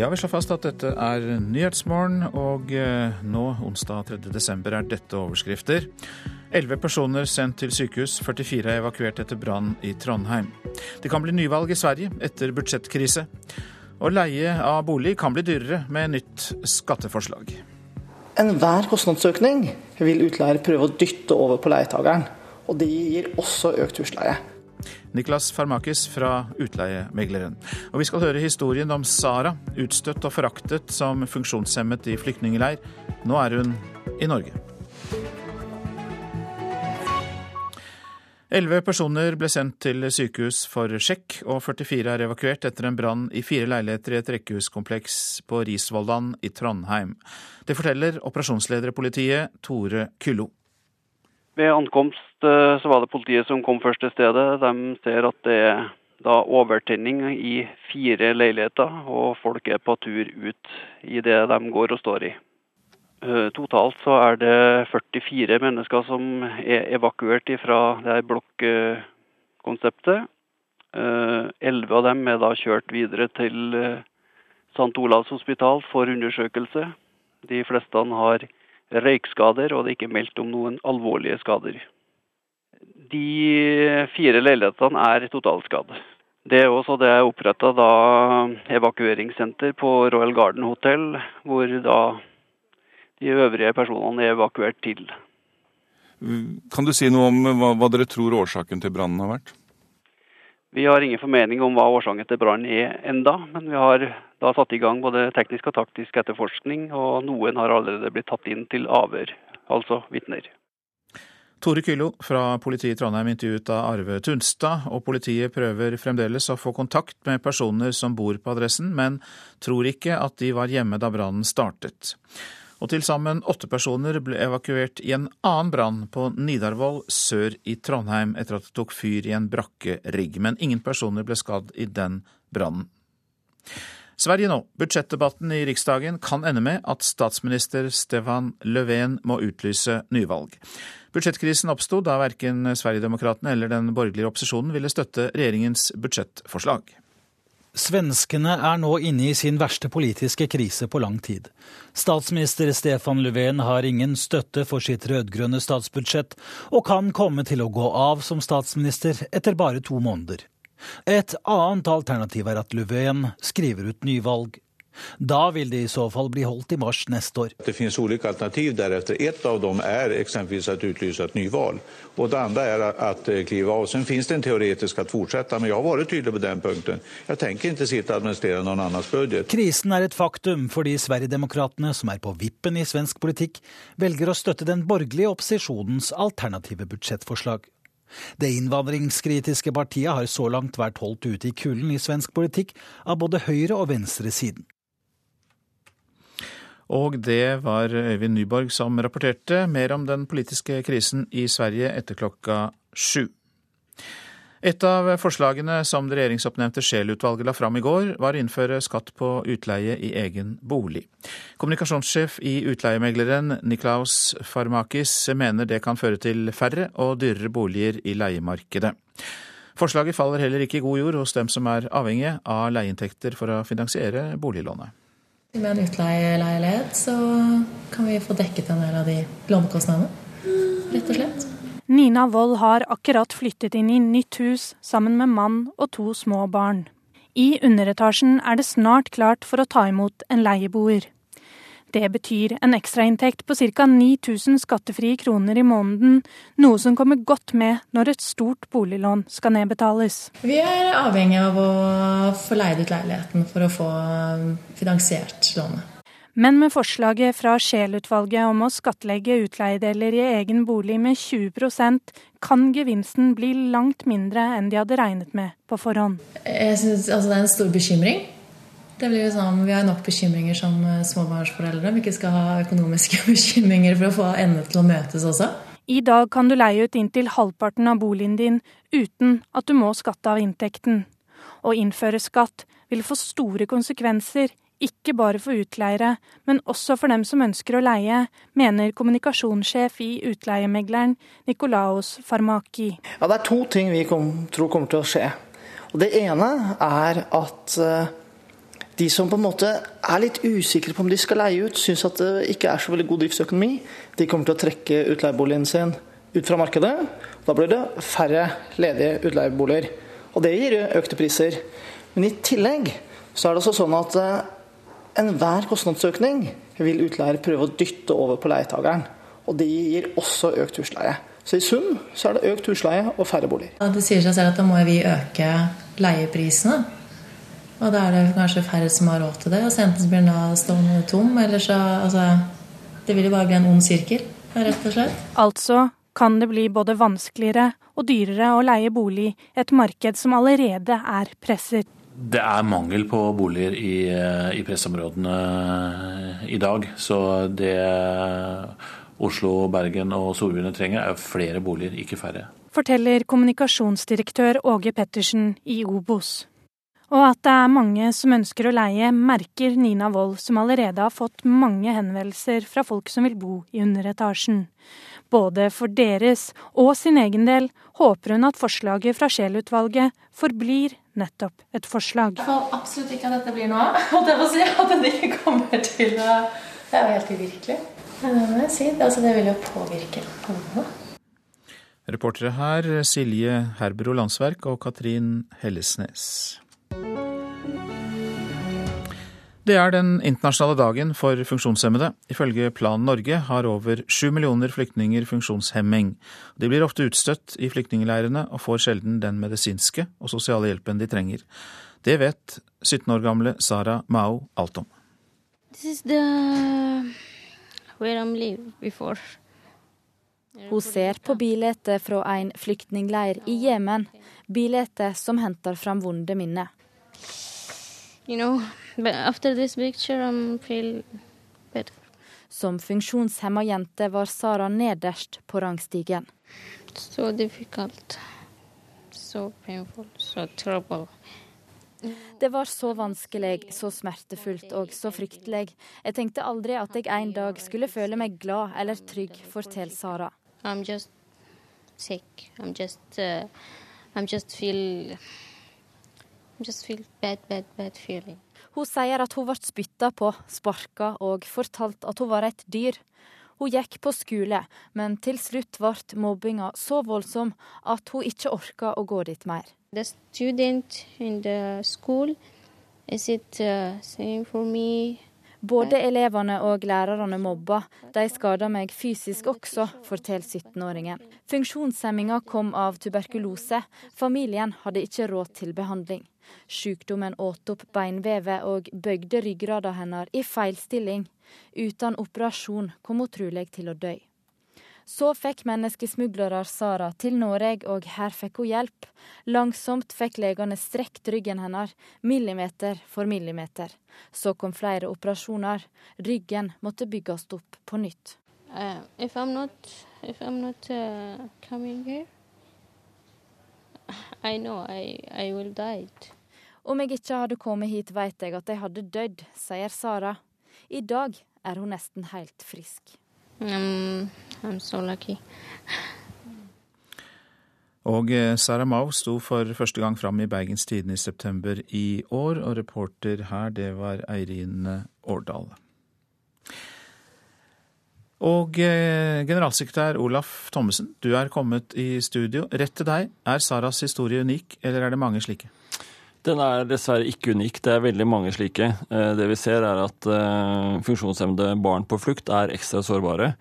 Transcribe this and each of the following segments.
Ja, vi slår fast at dette er Nyhetsmorgen, og eh, nå, onsdag 3. desember, er dette overskrifter. Elleve personer sendt til sykehus, 44 er evakuert etter brann i Trondheim. Det kan bli nyvalg i Sverige etter budsjettkrise. Og leie av bolig kan bli dyrere med nytt skatteforslag. Enhver kostnadsøkning vil utleier prøve å dytte over på leietageren, Og det gir også økt husleie. Niklas Farmakis fra Utleiemegleren. Og vi skal høre historien om Sara, utstøtt og foraktet som funksjonshemmet i flyktningleir. Nå er hun i Norge. Elleve personer ble sendt til sykehus for sjekk, og 44 er evakuert etter en brann i fire leiligheter i et rekkehuskompleks på Risvollan i Trondheim. Det forteller operasjonsleder i politiet, Tore Kyllo. Ved ankomst eh, så var det politiet som kom først til stedet. De ser at det er da overtenning i fire leiligheter, og folk er på tur ut i det de går og står i. Eh, totalt så er det 44 mennesker som er evakuert fra det her blokkonseptet. Eh, elleve av dem er da kjørt videre til St. Olavs hospital for undersøkelse. De fleste har røykskader, og det er ikke meldt om noen alvorlige skader. De fire leilighetene er totalskadd. Det er også det er oppretta evakueringssenter på Royal Garden Hotel, hvor da de øvrige personene er evakuert til. Kan du si noe om hva, hva dere tror årsaken til brannen har vært? Vi har ingen formening om hva årsaken til brannen er enda, men vi har da satt i gang både teknisk og taktisk etterforskning, og noen har allerede blitt tatt inn til avhør, altså vitner. Tore Kylo fra politiet i Trondheim intervjuet av Arve Tunstad, og politiet prøver fremdeles å få kontakt med personer som bor på adressen, men tror ikke at de var hjemme da brannen startet. Og til sammen åtte personer ble evakuert i en annen brann på Nidarvoll sør i Trondheim etter at det tok fyr i en brakkerigg, men ingen personer ble skadd i den brannen. Sverige nå. Budsjettdebatten i Riksdagen kan ende med at statsminister Stefan Löfven må utlyse nyvalg. Budsjettkrisen oppsto da verken Sverigedemokraterna eller den borgerlige opposisjonen ville støtte regjeringens budsjettforslag. Svenskene er nå inne i sin verste politiske krise på lang tid. Statsminister Stefan Löfven har ingen støtte for sitt rød-grønne statsbudsjett, og kan komme til å gå av som statsminister etter bare to måneder. Et annet alternativ er at Löfven skriver ut nyvalg. Da vil det i så fall bli holdt i mars neste år. Det finnes ulike alternativ deretter. Et av dem er eksempelvis å utlyse et nyvalg. Og det andre er å klive av. Så finnes det en teoretisk å fortsette, men jeg har vært tydelig på den punkten. Jeg tenker ikke sitte og administrere noen annens budget. Krisen er et faktum fordi Sverigedemokraterna, som er på vippen i svensk politikk, velger å støtte den borgerlige opposisjonens alternative budsjettforslag. Det innvandringskritiske partiet har så langt vært holdt ute i kulden i svensk politikk av både høyre- og venstresiden. Og det var Øyvind Nyborg som rapporterte mer om den politiske krisen i Sverige etter klokka sju. Et av forslagene som det regjeringsoppnevnte Scheel-utvalget la fram i går, var å innføre skatt på utleie i egen bolig. Kommunikasjonssjef i Utleiemegleren Niklaus Farmakis mener det kan føre til færre og dyrere boliger i leiemarkedet. Forslaget faller heller ikke i god jord hos dem som er avhengige av leieinntekter for å finansiere boliglånet. Med en utleieleilighet så kan vi få dekket en del av de lånekostnadene, rett og slett. Nina Wold har akkurat flyttet inn i nytt hus sammen med mann og to små barn. I underetasjen er det snart klart for å ta imot en leieboer. Det betyr en ekstrainntekt på ca. 9000 skattefrie kroner i måneden, noe som kommer godt med når et stort boliglån skal nedbetales. Vi er avhengig av å få leid ut leiligheten for å få finansiert lånet. Men med forslaget fra Scheel-utvalget om å skattlegge utleiedeler i egen bolig med 20% kan gevinsten bli langt mindre enn de hadde regnet med på forhånd. Jeg synes altså, Det er en stor bekymring. Det blir jo sånn, Vi har nok bekymringer som eh, småbarnsforeldre. Vi ikke skal ha økonomiske bekymringer for å få endene til å møtes også. I dag kan du leie ut inntil halvparten av boligen din uten at du må skatte av inntekten. Å innføre skatt vil få store konsekvenser ikke bare for utleiere, men også for dem som ønsker å leie, mener kommunikasjonssjef i Utleiemegleren Nikolaos Farmaki. Ja, det er to ting vi kom, tror kommer til å skje. Og det ene er at uh, De som på en måte er litt usikre på om de skal leie ut, syns at det ikke er så veldig god driftsøkonomi, de kommer til å trekke utleieboligen sin ut fra markedet. Da blir det færre ledige utleieboliger. Og det gir økte priser. Men i tillegg så er det også sånn at eh, enhver kostnadsøkning vil utleier prøve å dytte over på leietakeren. Og det gir også økt husleie. Så i sum så er det økt husleie og færre boliger. Det sier seg selv at da må vi øke leieprisene. Og da er det kanskje færre som har råd til det. Og så enten blir den da stående tom, eller så altså, Det vil jo bare bli en ond sirkel, rett og slett. Altså kan det bli både vanskeligere og dyrere å leie bolig i et marked som allerede er presset. Det er mangel på boliger i, i pressområdene i dag. Så det Oslo, Bergen og storbyene trenger, er flere boliger, ikke færre. Forteller kommunikasjonsdirektør Åge Pettersen i Obos. Og at det er mange som ønsker å leie, merker Nina Wold, som allerede har fått mange henvendelser fra folk som vil bo i underetasjen. Både for deres og sin egen del håper hun at forslaget fra Scheel-utvalget forblir nettopp et forslag. Jeg får absolutt ikke at dette blir noe av. At det ikke kommer til å Det er jo helt uvirkelig. Det må jeg si. Altså, det vil jo påvirke alle. Reportere her Silje Herbro Landsverk og Katrin Hellesnes. Det er den internasjonale dagen for funksjonshemmede. Ifølge Plan Norge har over sju millioner flyktninger funksjonshemming. De blir ofte utstøtt i flyktningleirene og får sjelden den medisinske og sosiale hjelpen de trenger. Det vet 17 år gamle Sara Mao alt om. This is the hun ser på bildet fra en flyktningleir i Jemen, bildet som henter fram vonde minner. You know, som funksjonshemma jente var Sara nederst på rangstigen. Så difficult. So painful. So trouble. Det var så vanskelig, så smertefullt og så fryktelig. Jeg tenkte aldri at jeg en dag skulle føle meg glad eller trygg, forteller Sara. I'm just sick. I'm just, uh, I'm just feel, I'm just feel bad, bad, bad feeling. Hun sier at hun ble spytta på, sparka og fortalt at hun var et dyr. Hun gikk på skole, men til slutt ble mobbinga så voldsom at hun ikke orka å gå dit mer. The student in the school, is it uh, same for me? Både elevene og lærerne mobba. De skada meg fysisk også, forteller 17-åringen. Funksjonshemminga kom av tuberkulose. Familien hadde ikke råd til behandling. Sykdommen åt opp beinvevet og bøgde ryggraden hennes i feilstilling. Uten operasjon kom hun trolig til å dø. Så fikk menneskesmuglere Sara til Norge, og her fikk hun hjelp. Langsomt fikk legene strekt ryggen hennes, millimeter for millimeter. Så kom flere operasjoner. Ryggen måtte bygges opp på nytt. Uh, if I'm not, if I'm not uh, coming here, I know I. Om jeg ikke hadde kommet hit, vet jeg at jeg hadde dødd, sier Sara. I dag er hun nesten helt frisk. Um, I'm so lucky. Og eh, Sara Mau sto for første gang fram i Bergens Tidende i september i år, og reporter her, det var Eirin Årdal. Og eh, generalsekretær Olaf Thommessen, du er kommet i studio. Rett til deg, er Saras historie unik, eller er det mange slike? Den er dessverre ikke unik. Det er veldig mange slike. Eh, det vi ser er at eh, funksjonshemmede barn på flukt er ekstra sårbare.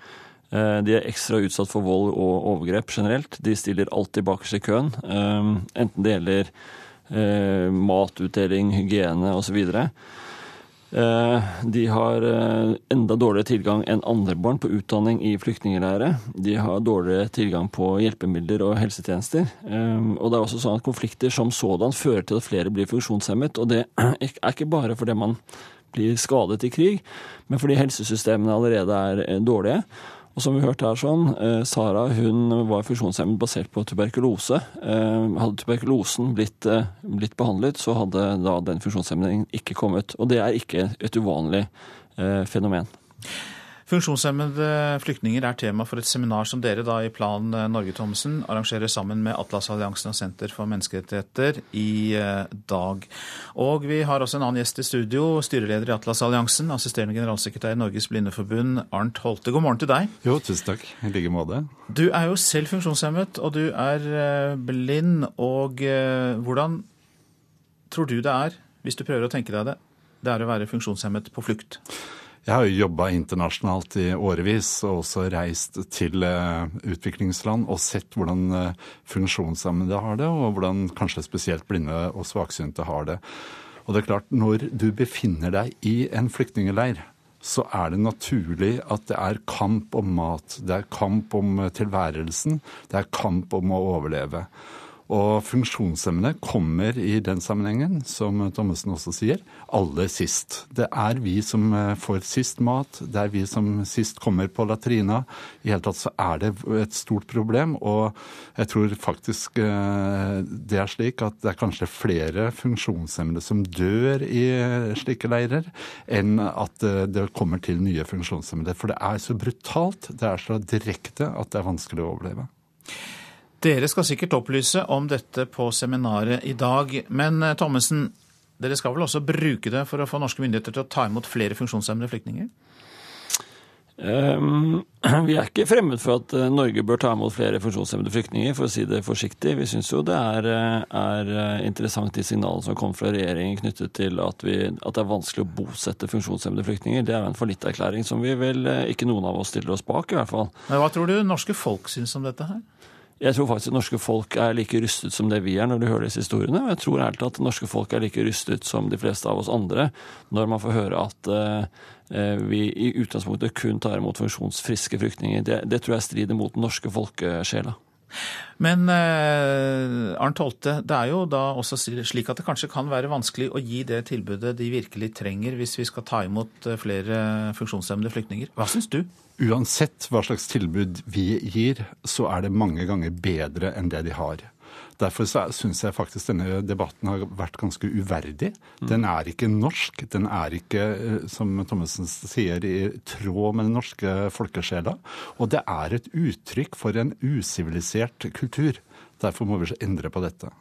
Eh, de er ekstra utsatt for vold og overgrep generelt. De stiller alltid bakerst i køen. Enten det gjelder matutdeling, hygiene osv. Eh, de har eh, enda dårligere tilgang enn andre barn på utdanning i flyktningleirer. De har dårligere tilgang på hjelpemidler og helsetjenester. Eh, og det er også sånn at konflikter som sådan fører til at flere blir funksjonshemmet. Og det er ikke bare fordi man blir skadet i krig, men fordi helsesystemene allerede er dårlige. Og som vi hørte her sånn, eh, Sara hun var funksjonshemmet basert på tuberkulose. Eh, hadde tuberkulosen blitt, eh, blitt, behandlet, så hadde da den funksjonshemmingen ikke kommet. Og det er ikke et uvanlig fenomen. Funksjonshemmede flyktninger er tema for et seminar som dere da i Plan Norge Thommessen arrangerer sammen med Atlasalliansen og Senter for menneskerettigheter i eh, dag. Og vi har også en annen gjest i studio, styreleder i Atlasalliansen, assisterende generalsekretær i Norges Blindeforbund, Arnt Holte. God morgen til deg. Jo, tusen takk. I like måte. Du er jo selv funksjonshemmet, og du er eh, blind. Og eh, hvordan tror du det er, hvis du prøver å tenke deg det, det er å være funksjonshemmet på flukt? Jeg har jo jobba internasjonalt i årevis, og også reist til eh, utviklingsland og sett hvordan eh, funksjonshemmede har det, og hvordan kanskje spesielt blinde og svaksynte har det. Og det er klart, når du befinner deg i en flyktningleir, så er det naturlig at det er kamp om mat, det er kamp om tilværelsen, det er kamp om å overleve. Og funksjonshemmede kommer i den sammenhengen, som Thommessen også sier, aller sist. Det er vi som eh, får sist mat, det er vi som sist kommer på latrina. I hele tatt så er det et stort problem, og jeg tror faktisk eh, det er slik at det er kanskje flere funksjonshemmede som dør i slike leirer, enn at eh, det kommer til nye funksjonshemmede. For det er så brutalt, det er så direkte at det er vanskelig å overleve. Dere skal sikkert opplyse om dette på seminaret i dag. Men eh, Thommessen, dere skal vel også bruke det for å få norske myndigheter til å ta imot flere funksjonshemmede flyktninger? Um, vi er ikke fremmed for at eh, Norge bør ta imot flere funksjonshemmede flyktninger, for å si det forsiktig. Vi syns jo det er, eh, er, interessant de signalene som kom fra regjeringen knyttet til at, vi, at, det er vanskelig å bosette funksjonshemmede flyktninger. Det er jo en fallitterklæring som vi vel ikke noen av oss stiller oss bak, i hvert fall. Men hva tror du norske folk syns om dette her? Jeg tror faktisk det norske folk er like rystet som det vi er når de hører disse historiene. Og jeg tror ærlig at det norske folk er like rystet som de fleste av oss andre når man får høre at uh, vi i utgangspunktet kun tar imot funksjonsfriske flyktninger. Det, det tror jeg strider mot den norske folkesjela. Men eh, Arnt Holte, det er jo da også slik at det kanskje kan være vanskelig å gi det tilbudet de virkelig trenger hvis vi skal ta imot eh, flere funksjonshemmede flyktninger. Hva syns du? Uansett hva slags tilbud vi gir, så er det mange ganger bedre enn det de har. Derfor syns jeg faktisk denne debatten har vært ganske uverdig. Den er ikke norsk. Den er ikke, eh, som Thommessen sier, i tråd med den norske folkesjela. Og det er et uttrykk for en usivilisert kultur. Derfor må vi endre på dette.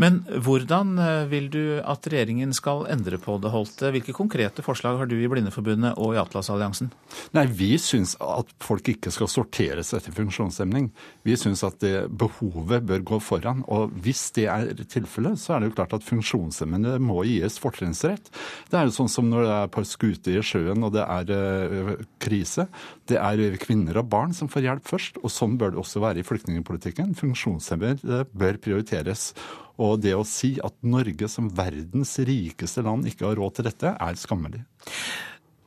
Men hvordan eh, vil du at regjeringen skal endre på det, Holte? Hvilke konkrete forslag har du i Blindeforbundet og i Atlasalliansen? Nei, Vi syns at folk ikke skal sorteres etter funksjonshemning. Vi syns at behovet bør gå foran. Og hvis det er tilfellet, så er det jo klart at funksjonshemmede må gis fortrinnsrett. Det er jo sånn som når det er på skute i sjøen og det er uh, krise. Det er kvinner og barn som får hjelp først, og sånn bør det også være i flyktningpolitikken. Funksjonshemmede bør prioriteres. Og det å si at Norge som verdens rikeste land ikke har råd til dette, er skammelig.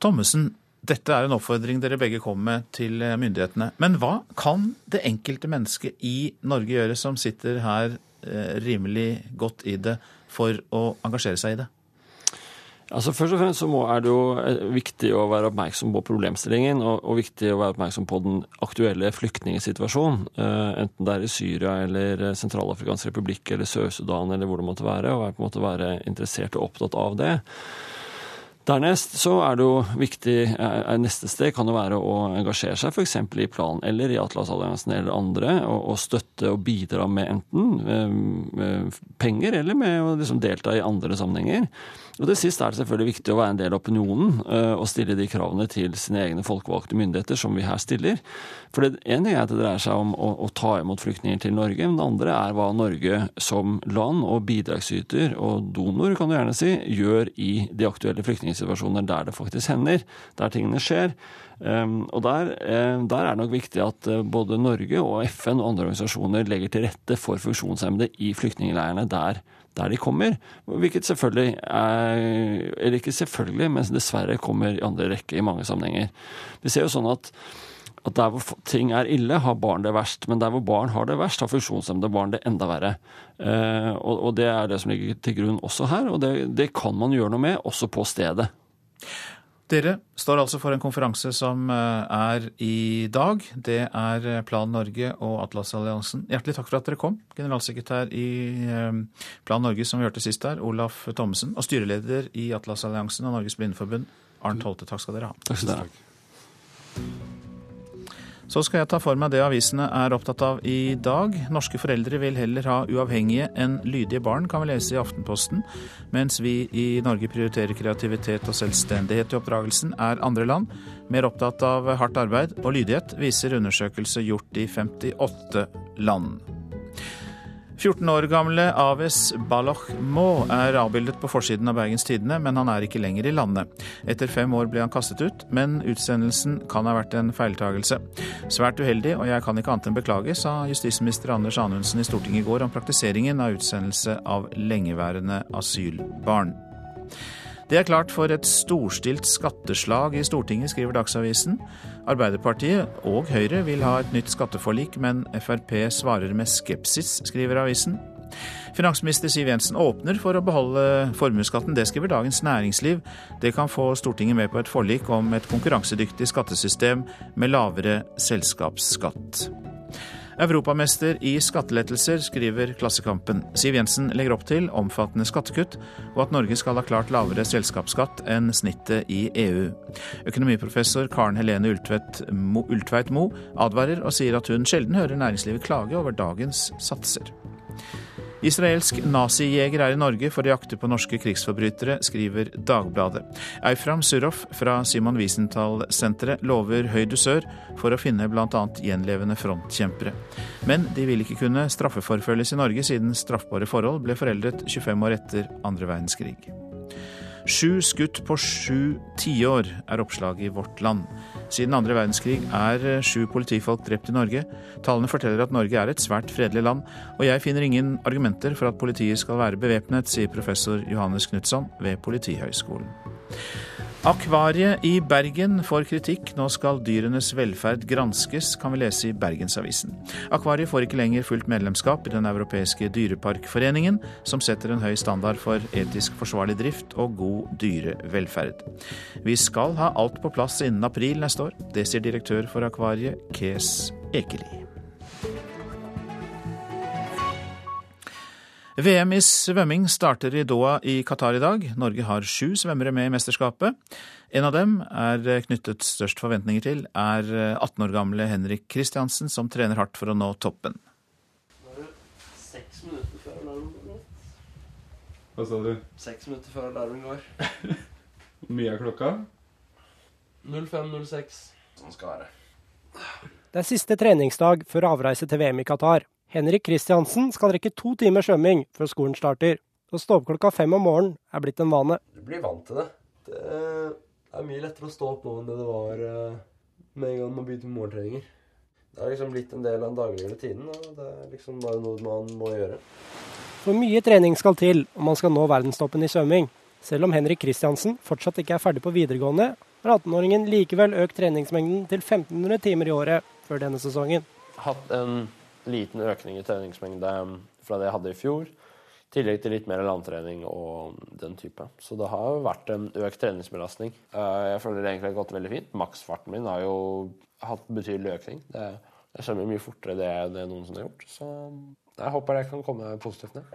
Thommessen, dette er en oppfordring dere begge kommer med til myndighetene. Men hva kan det enkelte mennesket i Norge gjøre som sitter her eh, rimelig godt i det, for å engasjere seg i det? Altså Først og fremst så må, er det jo eh, viktig å være oppmerksom på problemstillingen, og, og viktig å være oppmerksom på den aktuelle flyktningsituasjonen. Uh, enten det er i Syria eller Sentralafrikansk republikk eller Sør-Sudan eller hvor det måtte være. Og være, på en måte være interessert og opptatt av det. Dernest så er det jo viktig, er Neste steg kan jo være å engasjere seg f.eks. i Plan eller i Atlasalliansen eller andre, og, og, støtte og bidra med enten med penger eller med å liksom delta i andre sammenhenger. Og til sist er det selvfølgelig viktig å være en del av opinionen eh, og stille de kravene til sine egne folkevalgte myndigheter som vi her stiller. For det ene er at det dreier seg om å, å, ta imot flyktninger til Norge, men det andre er hva Norge som land og bidragsyter og donor, kan du gjerne si, gjør i de aktuelle flyktningsituasjoner der det faktisk hender, der tingene skjer. Um, og der, uh, der, er det nok viktig at uh, både Norge og FN og andre organisasjoner legger til rette for funksjonshemmede i flyktningleirene der der de kommer. Hvilket selvfølgelig er Eller ikke selvfølgelig, men dessverre kommer i andre rekke i mange sammenhenger. Vi ser jo sånn at at der hvor ting er ille, har barn det verst. Men der hvor barn har det verst, har funksjonshemmede barn det enda verre. Eh, og, og, det er det som ligger til grunn også her. Og det, det kan man gjøre noe med, også på stedet. Dere står altså for en konferanse som eh, er i dag. Det er eh, Plan Norge og Atlasalliansen. Hjertelig takk for at dere kom, generalsekretær i eh, Plan Norge, som vi hørte sist der, Olaf Thommessen, og styreleder i Atlasalliansen og Norges Blindeforbund, Arnt Holte. Takk skal dere ha. Takk skal dere ha. Så skal jeg ta for meg det avisene er opptatt av i dag. Norske foreldre vil heller ha uavhengige enn lydige barn, kan vi lese i Aftenposten. Mens vi i Norge prioriterer kreativitet og selvstendighet i oppdragelsen, er andre land mer opptatt av hardt arbeid og lydighet, viser undersøkelse gjort i 58 land. 14 år gamle Aves Baloch Mo er avbildet på forsiden av Bergens Tidende, men han er ikke lenger i landet. Etter fem år ble han kastet ut, men utsendelsen kan ha vært en feiltagelse. Svært uheldig, og jeg kan ikke annet enn beklage, sa justisminister Anders Anundsen i Stortinget i går om praktiseringen av utsendelse av lengeværende asylbarn. Det er klart for et storstilt skatteslag i Stortinget, skriver Dagsavisen. Arbeiderpartiet og Høyre vil ha et nytt skatteforlik, men Frp svarer med skepsis, skriver avisen. Finansminister Siv Jensen åpner for å beholde formuesskatten. Det skriver Dagens Næringsliv. Det kan få Stortinget med på et forlik om et konkurransedyktig skattesystem med lavere selskapsskatt. Europamester i skattelettelser, skriver Klassekampen. Siv Jensen legger opp til omfattende skattekutt, og at Norge skal ha klart lavere selskapsskatt enn snittet i EU. Økonomiprofessor Karen Helene Ultveit Mo advarer og sier at hun sjelden hører næringslivet klage over dagens satser. Israelsk nazijeger er i Norge for å jakte på norske krigsforbrytere, skriver Dagbladet. Eifram Suroff fra Simon Wiesenthal-senteret lover høy dusør for å finne bl.a. gjenlevende frontkjempere. Men de vil ikke kunne straffeforfølges i Norge, siden straffbare forhold ble foreldet 25 år etter andre verdenskrig. Sju skutt på sju tiår er oppslaget i Vårt Land. Siden andre verdenskrig er sju politifolk drept i Norge. Tallene forteller at Norge er et svært fredelig land, og jeg finner ingen argumenter for at politiet skal være bevæpnet, sier professor Johannes Knutson ved Politihøgskolen. Akvariet i Bergen får kritikk. Nå skal dyrenes velferd granskes, kan vi lese i Bergensavisen. Akvariet får ikke lenger fullt medlemskap i Den europeiske dyreparkforeningen, som setter en høy standard for etisk forsvarlig drift og god dyrevelferd. Vi skal ha alt på plass innen april neste år. Det sier direktør for Akvariet, Kes Ekeli. VM i svømming starter i Doha i Qatar i dag. Norge har sju svømmere med i mesterskapet. En av dem er knyttet størst forventninger til, er 18 år gamle Henrik Kristiansen, som trener hardt for å nå toppen. Seks minutter før alarmen går. Hva sa du? Seks minutter før alarmen går. Hvor mye er klokka? 05.06. Sånn skal være. Det er siste treningsdag før avreise til VM i Qatar. Henrik Kristiansen skal rekke to timer svømming før skolen starter. Å stå opp klokka fem om morgenen er blitt en vane. Du blir vant til det. Det er mye lettere å stå opp nå enn det det var eh, med en gang man begynte med morgentreninger. Det har liksom blitt en del av den daglige rutinen, og det er liksom bare noe man må gjøre. For mye trening skal til om man skal nå verdenstoppen i svømming. Selv om Henrik Kristiansen fortsatt ikke er ferdig på videregående, har 18-åringen likevel økt treningsmengden til 1500 timer i året før denne sesongen. Hatt en liten økning i treningsmengde fra det jeg hadde i fjor. I tillegg til litt mer landtrening og den type. Så det har vært en økt treningsbelastning. Jeg føler det egentlig har gått veldig fint. Maksfarten min har jo hatt betydelig økning. Det, jeg svømmer mye fortere det, det noen som har gjort. Så jeg håper det kan komme positivt ned.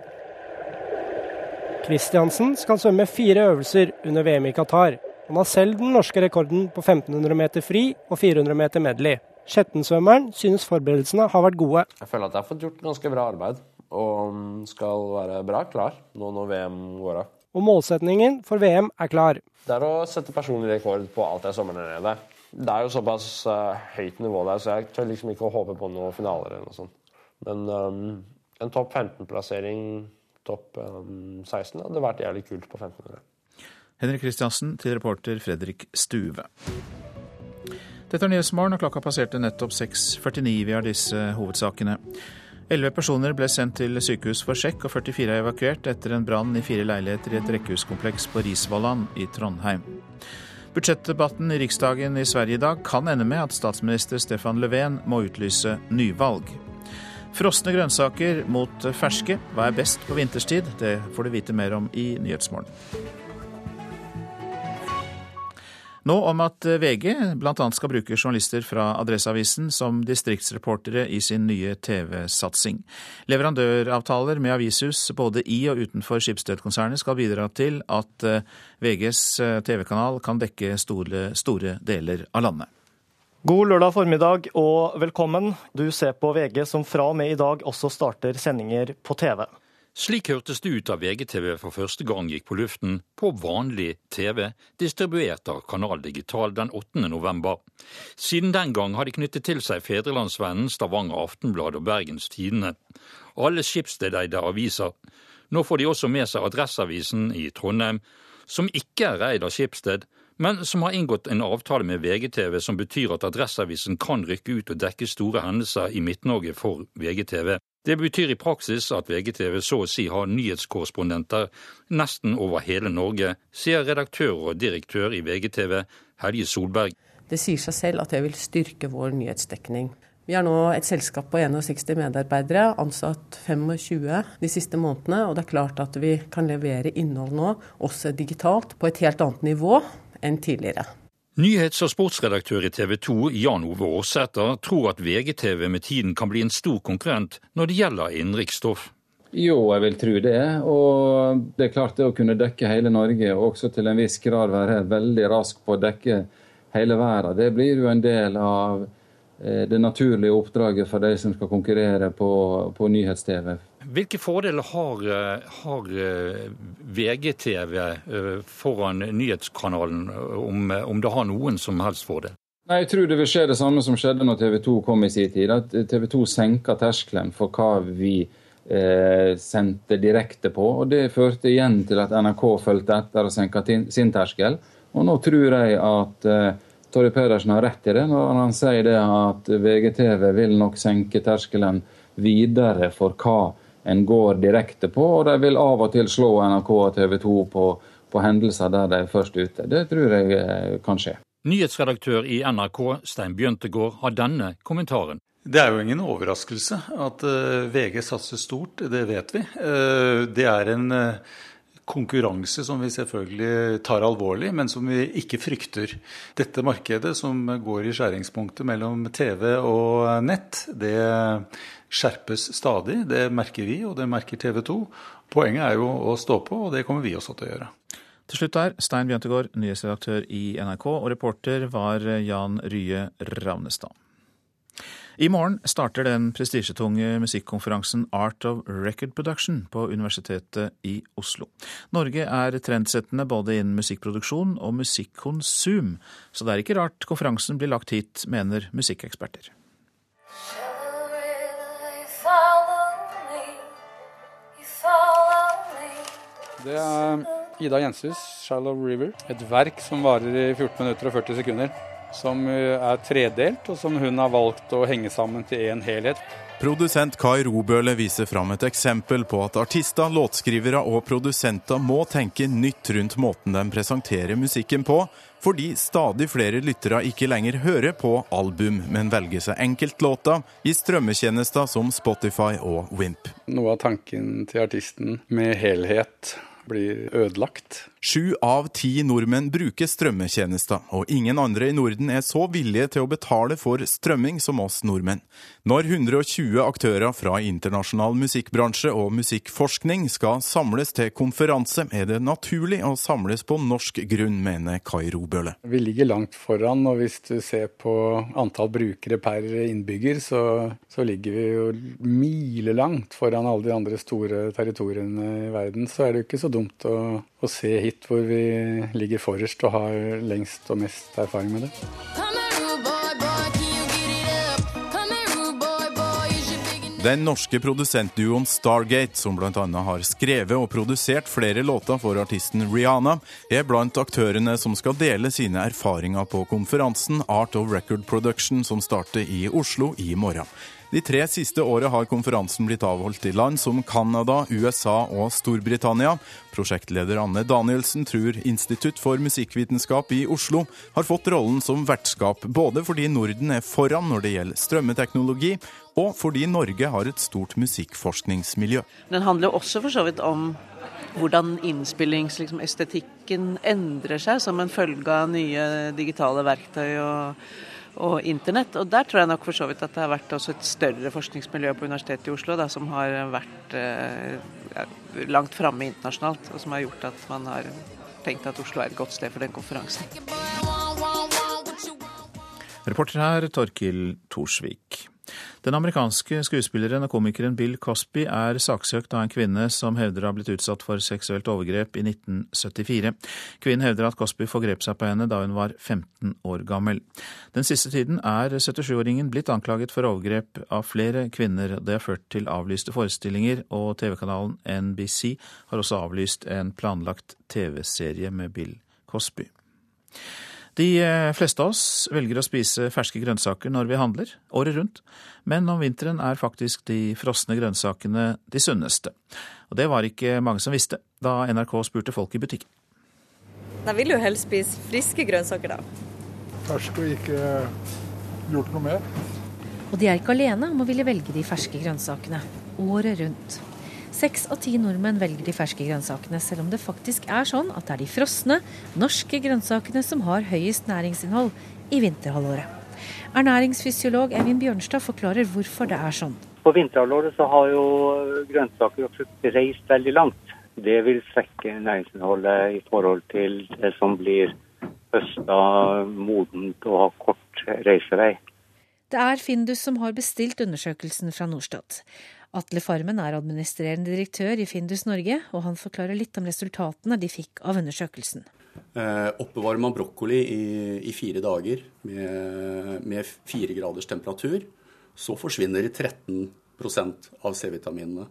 Kristiansen skal svømme fire øvelser under VM i Qatar. Han har selv den norske rekorden på 1500 meter fri og 400 meter medley. Skjettensvømmeren synes forberedelsene har vært gode. Jeg føler at jeg har fått gjort ganske bra arbeid, og skal være bra klar nå når VM går av. Og målsetningen for VM er klar. Det er å sette personlig rekord på alt jeg svømmer der nede. Det er jo såpass uh, høyt nivå der, så jeg tør liksom ikke å håpe på noen finaler eller noe sånt. Men um, en topp 15-plassering, topp um, 16, hadde vært jævlig kult på 1500. Henrik Kristiansen til reporter Fredrik Stuve. Dette er Nyhetsmorgen, og klokka passerte nettopp 6.49. Vi har disse hovedsakene. Elleve personer ble sendt til sykehus for sjekk, og 44 er evakuert etter en brann i fire leiligheter i et rekkehuskompleks på Risvollan i Trondheim. Budsjettdebatten i Riksdagen i Sverige i dag kan ende med at statsminister Stefan Löfven må utlyse nyvalg. Frosne grønnsaker mot ferske. Hva er best på vinterstid? Det får du vite mer om i Nyhetsmorgen. Nå om at VG bl.a. skal bruke journalister fra Adresseavisen som distriktsreportere i sin nye TV-satsing. Leverandøravtaler med avishus både i og utenfor Skipsted-konsernet skal bidra til at VGs TV-kanal kan dekke store, store deler av landet. God lørdag formiddag og velkommen. Du ser på VG som fra og med i dag også starter sendinger på TV. Slik hørtes det ut da VGTV for første gang gikk på luften på vanlig TV, distribuert av Kanal Digital den 8. november. Siden den gang har de knyttet til seg Fedrelandsvennen, Stavanger Aftenblad og Bergens Tidende. Alle skipsdedeide aviser. Nå får de også med seg Adresseavisen i Trondheim, som ikke er eid av Skipsted, men som har inngått en avtale med VGTV som betyr at Adresseavisen kan rykke ut og dekke store hendelser i Midt-Norge for VGTV. Det betyr i praksis at VGTV så å si har nyhetskorrespondenter nesten over hele Norge, sier redaktør og direktør i VGTV Helge Solberg. Det sier seg selv at det vil styrke vår nyhetsdekning. Vi har nå et selskap på 61 medarbeidere, ansatt 25 de siste månedene. Og det er klart at vi kan levere innhold nå, også digitalt, på et helt annet nivå enn tidligere. Nyhets- og sportsredaktør i TV 2 Jan Ove Aarsæter tror at VGTV med tiden kan bli en stor konkurrent når det gjelder innenriksstoff. Jo, jeg vil tro det. Og det er klart det å kunne dekke hele Norge, og også til en viss grad være veldig rask på å dekke hele verden, det blir jo en del av eh, det naturlige oppdraget for de som skal konkurrere på, på nyhets-TV. Hvilke fordeler har, eh, har eh, VGTV eh, foran nyhetskanalen, om, om, det har noen som helst fordel? Nei, Jeg tror det vil skje det samme som skjedde når TV 2 kom i sin tid. At TV 2 senka terskelen for hva vi eh, sendte direkte på. og Det førte igjen til at NRK fulgte etter og senka sin terskel. Og nå tror jeg at eh, Torje Pedersen har rett i det når han sier det at VGTV vil nok senke terskelen videre for hva en går direkte på, og de vil av og til slå NRK og TV 2 på, på hendelser der de er først ute. Det tror jeg eh, kan skje. Nyhetsredaktør i NRK, Stein Bjøntegård, har denne kommentaren. Det er jo ingen overraskelse at eh, VG satser stort, det vet vi. Eh, det er en konkurranse som vi selvfølgelig tar alvorlig, men som vi ikke frykter. Dette markedet som går i skjæringspunktet mellom TV og nett, det skjerpes stadig. Det merker vi, og det merker TV 2. Poenget er jo å stå på, og det kommer vi også til å gjøre. Til slutt der, Stein Bjøntegård, nyhetsredaktør i NRK, og reporter var Jan Rye Ravnestad. I morgen starter den prestisjetunge musikkonferansen Art of Record Production på Universitetet i Oslo. Norge er trendsettende både innen musikkproduksjon og musikkonsum, så det er ikke rart konferansen blir lagt hit, mener musikkeksperter. Det er Ida Jenshus, 'Shallow River'. Et verk som varer i 14 minutter og 40 sekunder. Som er tredelt, og som hun har valgt å henge sammen til én helhet. Produsent Kai Robøle viser fram et eksempel på at artister, låtskrivere og produsenter må tenke nytt rundt måten de presenterer musikken på, fordi stadig flere lyttere ikke lenger hører på album, men velger seg enkeltlåter i strømmetjenester som Spotify og Wimp. Noe av tanken til artisten med helhet blir ødelagt. Sju av ti nordmenn bruker strømmetjenester, og ingen andre i Norden er så villige til å betale for strømming som oss nordmenn. Når 120 aktører fra internasjonal musikkbransje og musikkforskning skal samles til konferanse, er det naturlig å samles på norsk grunn, mener Kai Robøle. Vi ligger langt foran, og hvis du ser på antall brukere per innbygger, så, så ligger vi jo milelangt foran alle de andre store territoriene i verden. Så er det jo ikke så dumt å, å se hit hit hvor vi ligger forrest og har lengst og mest erfaring med det. Den norske produsentduoen Stargate, som bl.a. har skrevet og produsert flere låter for artisten Rihanna, er blant aktørene som skal dele sine erfaringer på konferansen Art of Record Production, som starter i Oslo i morgen. De tre siste årene har konferansen blitt avholdt i land som Canada, USA og Storbritannia. Prosjektleder Anne Danielsen tror Institutt for musikkvitenskap i Oslo har fått rollen som vertskap både fordi Norden er foran når det gjelder strømmeteknologi, og fordi Norge har et stort musikkforskningsmiljø. Den handler også for så vidt om hvordan innspillingsestetikken liksom, endrer seg som en følge av nye digitale verktøy og og internett. Og der tror jeg nok for så vidt at det har vært også et større forskningsmiljø på Universitetet i Oslo da, som har vært eh, langt framme internasjonalt, og som har gjort at man har tenkt at Oslo er et godt sted for den konferansen. Reporter her Torkil Thorsvik. Den amerikanske skuespilleren og komikeren Bill Cosby er saksøkt av en kvinne som hevder å ha blitt utsatt for seksuelt overgrep i 1974. Kvinnen hevder at Cosby forgrep seg på henne da hun var 15 år gammel. Den siste tiden er 77-åringen blitt anklaget for overgrep av flere kvinner. Det har ført til avlyste forestillinger, og TV-kanalen NBC har også avlyst en planlagt TV-serie med Bill Cosby. De eh, fleste av oss velger å spise ferske grønnsaker når vi handler, året rundt. Men om vinteren er faktisk de frosne grønnsakene de sunneste. Og det var ikke mange som visste da NRK spurte folk i butikken. Da vil jo helst spise friske grønnsaker, da. Ferske og ikke gjort noe mer. Og de er ikke alene om å ville velge de ferske grønnsakene året rundt. Seks av ti nordmenn velger de ferske grønnsakene, selv om det faktisk er sånn at det er de frosne, norske grønnsakene som har høyest næringsinnhold i vinterhalvåret. Ernæringsfysiolog Evin Bjørnstad forklarer hvorfor det er sånn. På vinterhalvåret så har jo grønnsaker og frukt reist veldig langt. Det vil svekke næringsinnholdet i forhold til det som blir høsta, modent og har kort reisevei. Det er Findus som har bestilt undersøkelsen fra Norstat. Atle Farmen er administrerende direktør i Findus Norge, og han forklarer litt om resultatene de fikk av undersøkelsen. Eh, oppbevarer man brokkoli i, i fire dager med, med fire graders temperatur, så forsvinner 13% av C-vitaminene.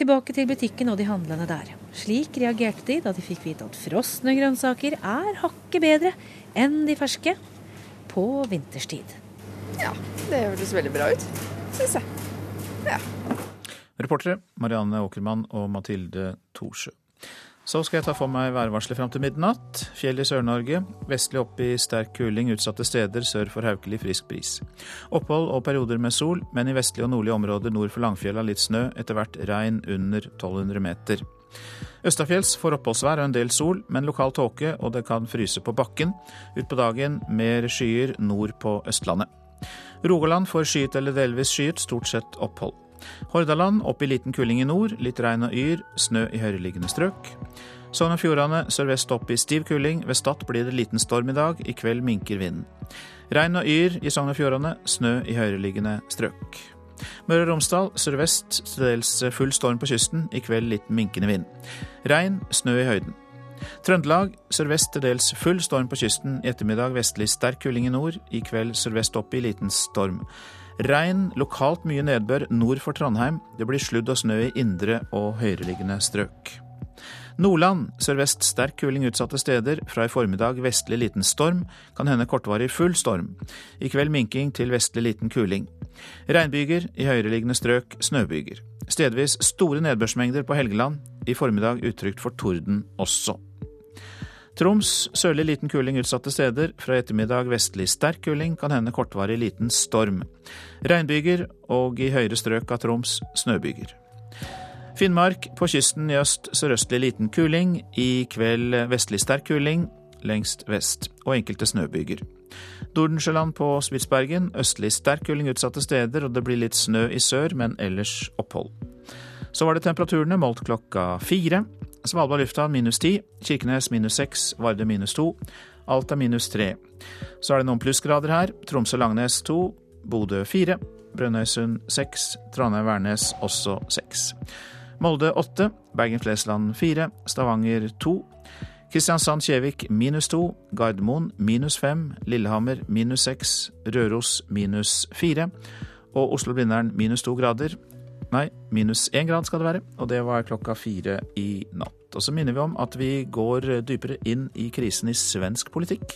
Tilbake til butikken og de handlende der. Slik reagerte de da de fikk vite at frosne grønnsaker er hakket bedre enn de ferske på vinterstid. Ja, det høres veldig bra ut, syns jeg. Ja. Reportere Marianne Åkermann og Mathilde Thorsø. Så skal jeg ta for meg værvarselet fram til midnatt. Fjell i Sør-Norge. Vestlig opp i sterk kuling utsatte steder sør for Haukeli frisk bris. Opphold og perioder med sol, men i vestlige og nordlige områder nord for Langfjella litt snø, etter hvert regn under 1200 meter. Østafjells får oppholdsvær og en del sol, men lokal tåke, og det kan fryse på bakken. Utpå dagen mer skyer nord på Østlandet. Rogaland får skyet eller delvis skyet, stort sett opphold. Hordaland opp i liten kuling i nord, litt regn og yr, snø i høyereliggende strøk. Sogn og Fjordane sørvest opp i stiv kuling, ved Stad blir det liten storm i dag, i kveld minker vinden. Regn og yr i Sogn og Fjordane, snø i høyereliggende strøk. Møre og Romsdal sørvest til dels full storm på kysten, i kveld liten minkende vind. Regn, snø i høyden. Trøndelag sørvest til dels full storm på kysten, i ettermiddag vestlig sterk kuling i nord, i kveld sørvest opp i liten storm. Regn, lokalt mye nedbør nord for Trondheim. Det blir sludd og snø i indre og høyereliggende strøk. Nordland sørvest sterk kuling utsatte steder. Fra i formiddag vestlig liten storm. Kan hende kortvarig full storm. I kveld minking til vestlig liten kuling. Regnbyger, i høyereliggende strøk snøbyger. Stedvis store nedbørsmengder på Helgeland. I formiddag utrygt for torden også. Troms sørlig liten kuling utsatte steder. Fra ettermiddag vestlig sterk kuling, kan hende kortvarig liten storm. Regnbyger og i høyere strøk av Troms snøbyger. Finnmark på kysten i øst sørøstlig liten kuling. I kveld vestlig sterk kuling lengst vest, og enkelte snøbyger. Dordensjøland på Spitsbergen østlig sterk kuling utsatte steder, og det blir litt snø i sør, men ellers opphold. Så var det temperaturene målt klokka fire. Svalbard lufthavn minus 10, Kirkenes minus 6, Vardø minus 2, Alta minus 3. Så er det noen plussgrader her. Tromsø-Langnes 2, Bodø 4, Brønnøysund 6, Trondheim-Værnes også 6. Molde 8, Bergen-Flesland 4, Stavanger 2, Kristiansand-Kjevik minus 2, Gardermoen minus 5, Lillehammer minus 6, Røros minus 4 og Oslo-Blindern minus 2 grader. Nei, minus én grad skal det være, og det var klokka fire i natt. Og så minner vi om at vi går dypere inn i krisen i svensk politikk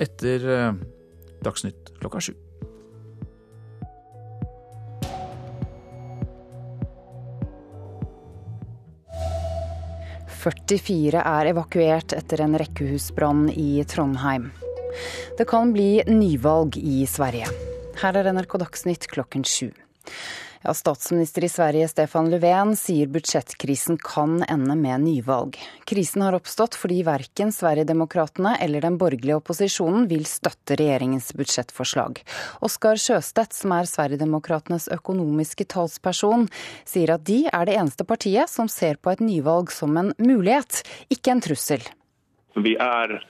etter eh, Dagsnytt klokka sju. «44 er evakuert etter en rekkehusbrann i Trondheim. Det kan bli nyvalg i Sverige. Her er NRK Dagsnytt klokken sju. Ja, statsminister i Sverige Stefan Löfven sier budsjettkrisen kan ende med nyvalg. Krisen har oppstått fordi verken Sverigedemokraterna eller den borgerlige opposisjonen vil støtte regjeringens budsjettforslag. Oskar Sjøstedt, som er Sverigedemokraternes økonomiske talsperson, sier at de er det eneste partiet som ser på et nyvalg som en mulighet, ikke en trussel. Vi er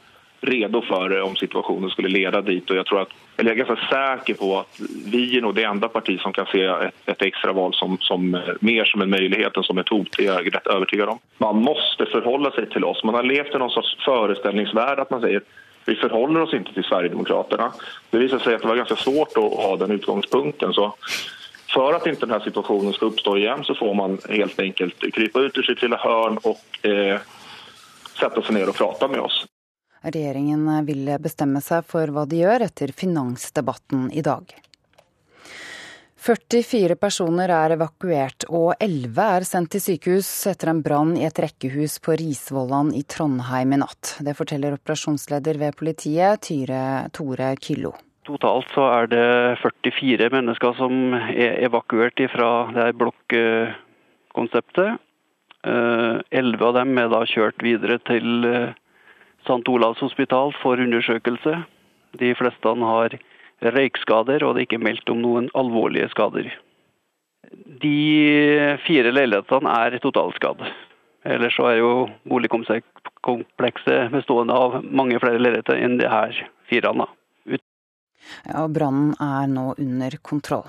redo for om situasjonen skulle lede dit. og jeg tror at eller jeg er ganske sikker på at vi er nog det enda parti som kan se et, extra val som, som, mer som en mulighet än som et hot. Det er jag rätt övertygad om. Man måste förhålla seg til oss. Man har levt i noen slags föreställningsvärld at man sier vi förhåller oss ikke til Sverigedemokraterna. Det viser seg at det var ganske svårt å ha den utgangspunkten. Så for at ikke denne situasjonen skal oppstå igjen, så får man helt enkelt krypa ut ur sitt lille hørn og eh, sätta seg ned og prate med oss. Regjeringen vil bestemme seg for hva de gjør etter finansdebatten i dag. 44 personer er evakuert, og 11 er sendt til sykehus etter en brann i et rekkehus på Risvollan i Trondheim i natt. Det forteller operasjonsleder ved politiet, Tyre Tore Kyllo. Totalt så er det 44 mennesker som er evakuert fra det blokkonseptet. Eh, elleve av dem er da kjørt videre til eh, St. Olavs hospital for undersøkelse. De fleste har røykskader, og det er ikke meldt om noen alvorlige skader. De fire leilighetene er totalskadd. Ellers så er jo boligkomplekset bestående av mange flere leiligheter enn de her fire. Ja, Brannen er nå under kontroll.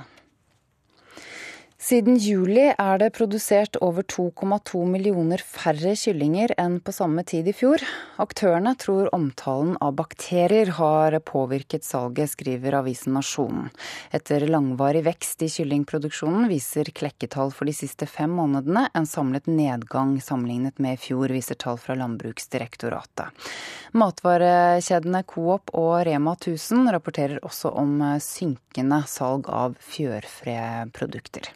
Siden juli er det produsert over 2,2 millioner færre kyllinger enn på samme tid i fjor. Aktørene tror omtalen av bakterier har påvirket salget, skriver avisen Nasjonen. Etter langvarig vekst i kyllingproduksjonen viser klekketall for de siste fem månedene en samlet nedgang sammenlignet med i fjor, viser tall fra Landbruksdirektoratet. Matvarekjedene Coop og Rema 1000 rapporterer også om synkende salg av fjørfeprodukter.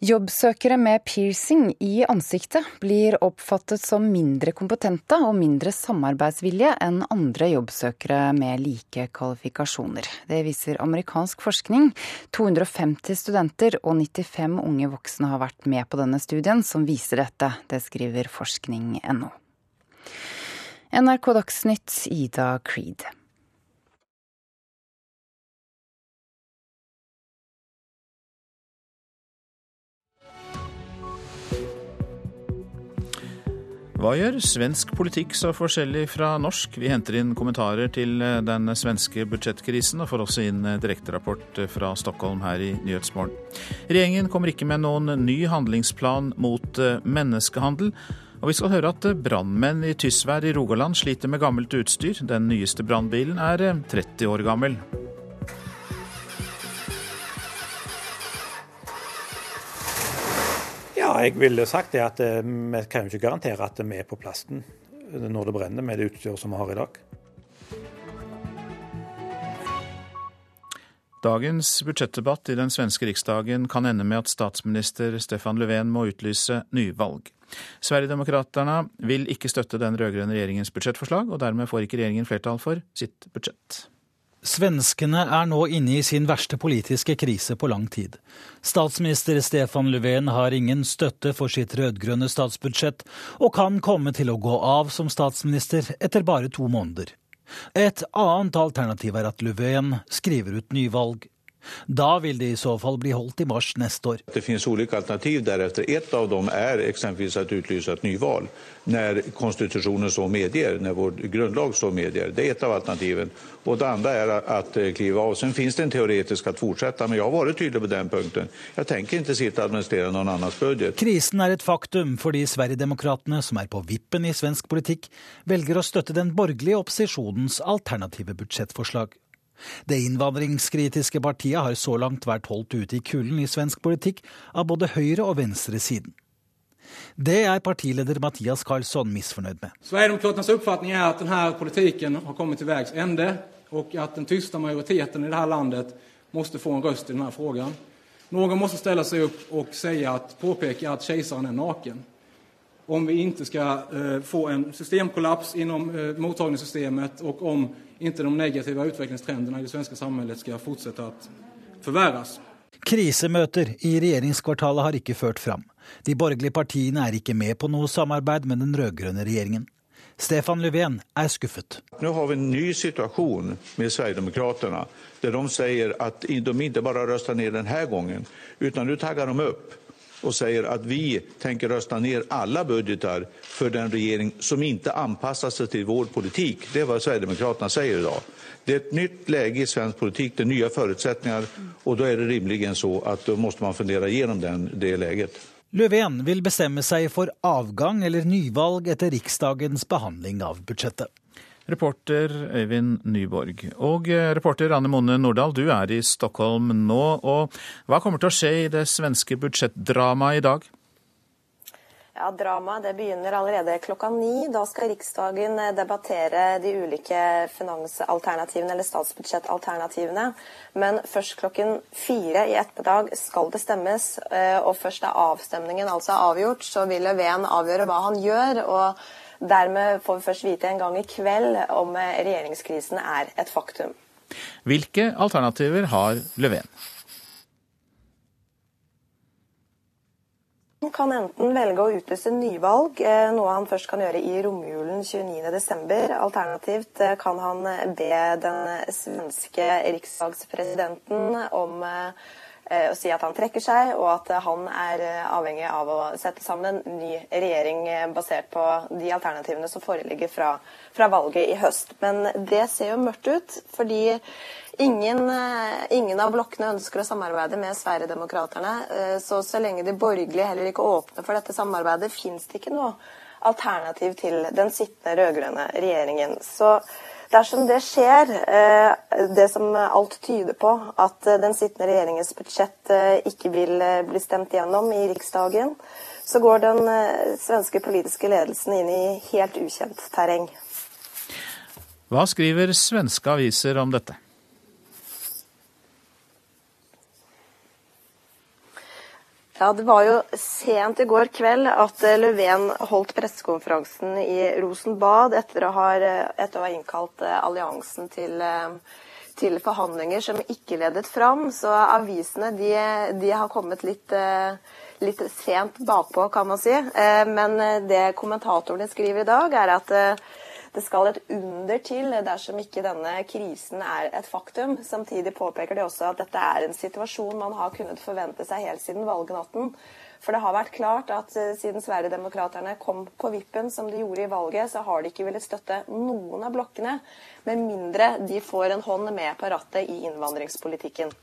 Jobbsøkere med piercing i ansiktet blir oppfattet som mindre kompetente og mindre samarbeidsvillige enn andre jobbsøkere med like kvalifikasjoner. Det viser amerikansk forskning. 250 studenter og 95 unge voksne har vært med på denne studien som viser dette. Det skriver forskning.no. NRK Dagsnytt, Ida Creed. Hva gjør svensk politikk så forskjellig fra norsk? Vi henter inn kommentarer til eh, den svenske budsjettkrisen, og får også inn eh, direkterapport eh, fra Stockholm her i Nyhetsmorgen. Regjeringen kommer ikke med noen ny handlingsplan mot menneskehandel. Og vi skal høre at brannmenn i Tysvær i Rogaland sliter med gammelt utstyr. Den nyeste brannbilen er 30 år gammel. Ja, jeg ville sagt det at eh, vi kan jo ikke garantere at vi er på plassen når det brenner med det utstyret som vi har i dag. Dagens budsjettdebatt i den svenske riksdagen kan ende med at statsminister Stefan Löfven må utlyse nyvalg. Sverigedemokraterna vil ikke støtte den rød-grønne regjeringens budsjettforslag, og dermed får ikke regjeringen flertall for sitt budsjett. Svenskene er nå inne i sin verste politiske krise på lang tid. Statsminister Stefan Löfven har ingen støtte for sitt rød-grønne statsbudsjett, og kan komme til å gå av som statsminister etter bare to måneder. Et annet alternativ er at Löfven skriver ut nyvalg. Da vil det i så fall bli holdt i mars neste år. Det finnes ulike alternativ deretter. Et av dem er eksempelvis å utlyse et nyvalg når konstitusjonen så medgir, når vår grunnlag så medgir. Det er et av alternativene. Og det andre er å klive av. Så finnes det en teoretisk å fortsette, men jeg har vært tydelig på den punkten. Jeg tenker ikke sitte og administrere noen annens budget. Krisen er et faktum fordi Sverigedemokraterna, som er på vippen i svensk politikk, velger å støtte den borgerlige opposisjonens alternative budsjettforslag. Det innvandringskritiske partiet har så langt vært holdt ute i kulden i svensk politikk av både høyre- og venstresiden. Det er partileder Mathias Karlsson misfornøyd med. Sverigedemokraternas oppfatning er at denne politikken har kommet til veis ende, og at den tyste majoriteten i dette landet må få en røst i denne spørsmålet. Noen må stille seg opp og si at, påpeke at keiseren er naken. Om vi ikke skal uh, få en systemkollaps innom uh, mottagningssystemet, og om ikke de negative utviklingstrendene i det svenske samfunnet skal fortsette å forverres. Krisemøter i regjeringskvartalet har ikke ført fram. De borgerlige partiene er ikke med på noe samarbeid med den rød-grønne regjeringen. Stefan Löfven er skuffet. Nå har vi en ny situasjon med Sverigedemokraterna, der de sier at de ikke bare røster ned denne gangen, men nå tagger de opp och säger att vi tänker rösta ner alla budgetar för den regering som inte anpassar sig till vår politik. Det är vad Sverigedemokraterna säger idag. Det är ett nytt läge i svensk politik, det är nya förutsättningar och då är det rimligen så att då måste man fundera igenom den, det läget. Löfven vil bestemme seg for avgang eller nyvalg etter Riksdagens behandling av budsjettet. Reporter Øyvind Nyborg. Og eh, reporter Anne Mone Nordahl, du er i Stockholm nå. Og hva kommer til å skje i det svenske budsjettdramaet i dag? Ja, Dramaet begynner allerede klokka ni. Da skal Riksdagen eh, debattere de ulike finansalternativene, eller statsbudsjettalternativene. Men først klokken fire i ettermiddag skal det stemmes. Eh, og først da avstemningen altså er avgjort, så vil Löfven avgjøre hva han gjør. og Dermed får vi først vite en gang i kveld om regjeringskrisen er et faktum. Hvilke alternativer har Löfven? Han kan enten velge å utlyse nyvalg, eh, noe han først kan gjøre i romjulen 29.12. Alternativt eh, kan han be den svenske riksdagspresidenten om Eh, og si at han trekker seg, og at han er eh, avhengig av å sette sammen en ny regjering eh, basert på de alternativene som foreligger fra, fra valget i høst. Men det ser jo mørkt ut, fordi ingen, ingen av blokkene ønsker å samarbeide med Sverigedemokraterna. Så så lenge de borgerlige heller ikke åpner for dette samarbeidet, fins det ikke noe alternativ til den sittende rød-grønne regjeringen. Så Dersom det skjer, eh, det som alt tyder på, at eh, den sittende regjeringens budsjett eh, ikke vil bli stemt gjennom i Riksdagen, så går den svenske politiske ledelsen inn i helt ukjent terreng. Hva skriver svenske aviser om dette? Ja, Det var jo sent i går kveld at eh, Löfven holdt pressekonferansen i Rosenbad etter å ha, etter å ha innkalt eh, alliansen til, eh, til, forhandlinger som ikke ledet fram. Så avisene de, de har kommet litt, litt, sent bakpå, kan man si. Men det kommentatorene skriver i dag, er at det skal et under til dersom ikke denne krisen er et faktum. Samtidig påpeker de også at dette er en situasjon man har kunnet forvente seg helt siden valgnatten. For det har vært klart at eh, siden Sverigedemokraterna kom på vippen som de gjorde i valget, så har de ikke villet støtte noen av blokkene, med mindre de får en hånd med på rattet i innvandringspolitikken.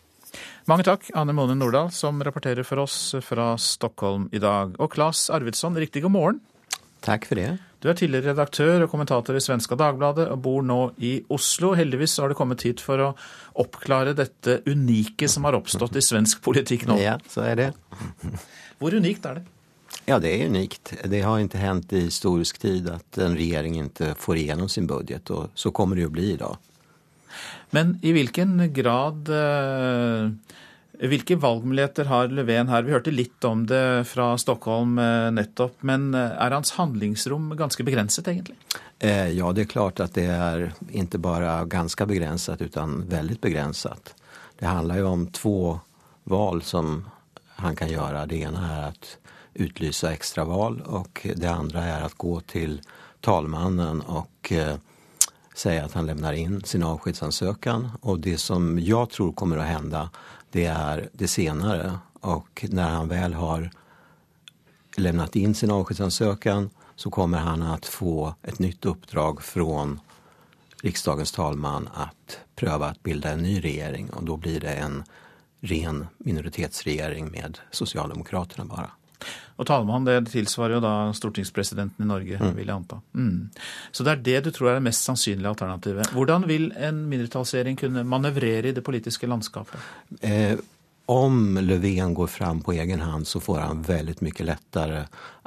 Mange takk, Anne Mone Nordahl, som rapporterer for oss fra Stockholm i dag. Og Claes Arvidsson, riktig god morgen. Takk for det. Du er tidligere redaktør og kommentator i Svenska Dagbladet og bor nå i Oslo. Heldigvis har du kommet hit for å oppklare dette unike som har oppstått i svensk politikk nå. Ja, så er det. Hvor unikt er det? Ja, det er unikt. Det har ikke hendt i historisk tid at en regjering ikke får igjennom sin budget, og så kommer det å bli i dag. Men i hvilken grad eh, hvilke valgmuligheter har Löfven her? Vi hørte litt om det fra Stockholm eh, nettopp, men eh, er hans handlingsrom ganske begrenset, egentlig? Eh, ja, det er klart at det er ikke bare ganske begrenset, men veldig begrenset. Det handler jo om to valg som han kan gjøre. Det ene er å utlyse ekstravalg, og det andre er å gå til talmannen og si at han lämnar inn sin avskjedssøknad. Og det som jeg tror kommer å hende, det är det senare. Och när han väl har lämnat in sin avskedsansökan så kommer han att få ett nytt uppdrag från riksdagens talman att pröva att bilda en ny regering och då blir det en ren minoritetsregjering med Socialdemokraterna bare. Og talmann det tilsvarer jo da stortingspresidenten i Norge, mm. vil jeg anta. Mm. Så det er det du tror er det mest sannsynlige alternativet. Hvordan vil en mindretallsregjering kunne manøvrere i det politiske landskapet? Eh, om Löfven går fram på egen hand så får han veldig mye lettere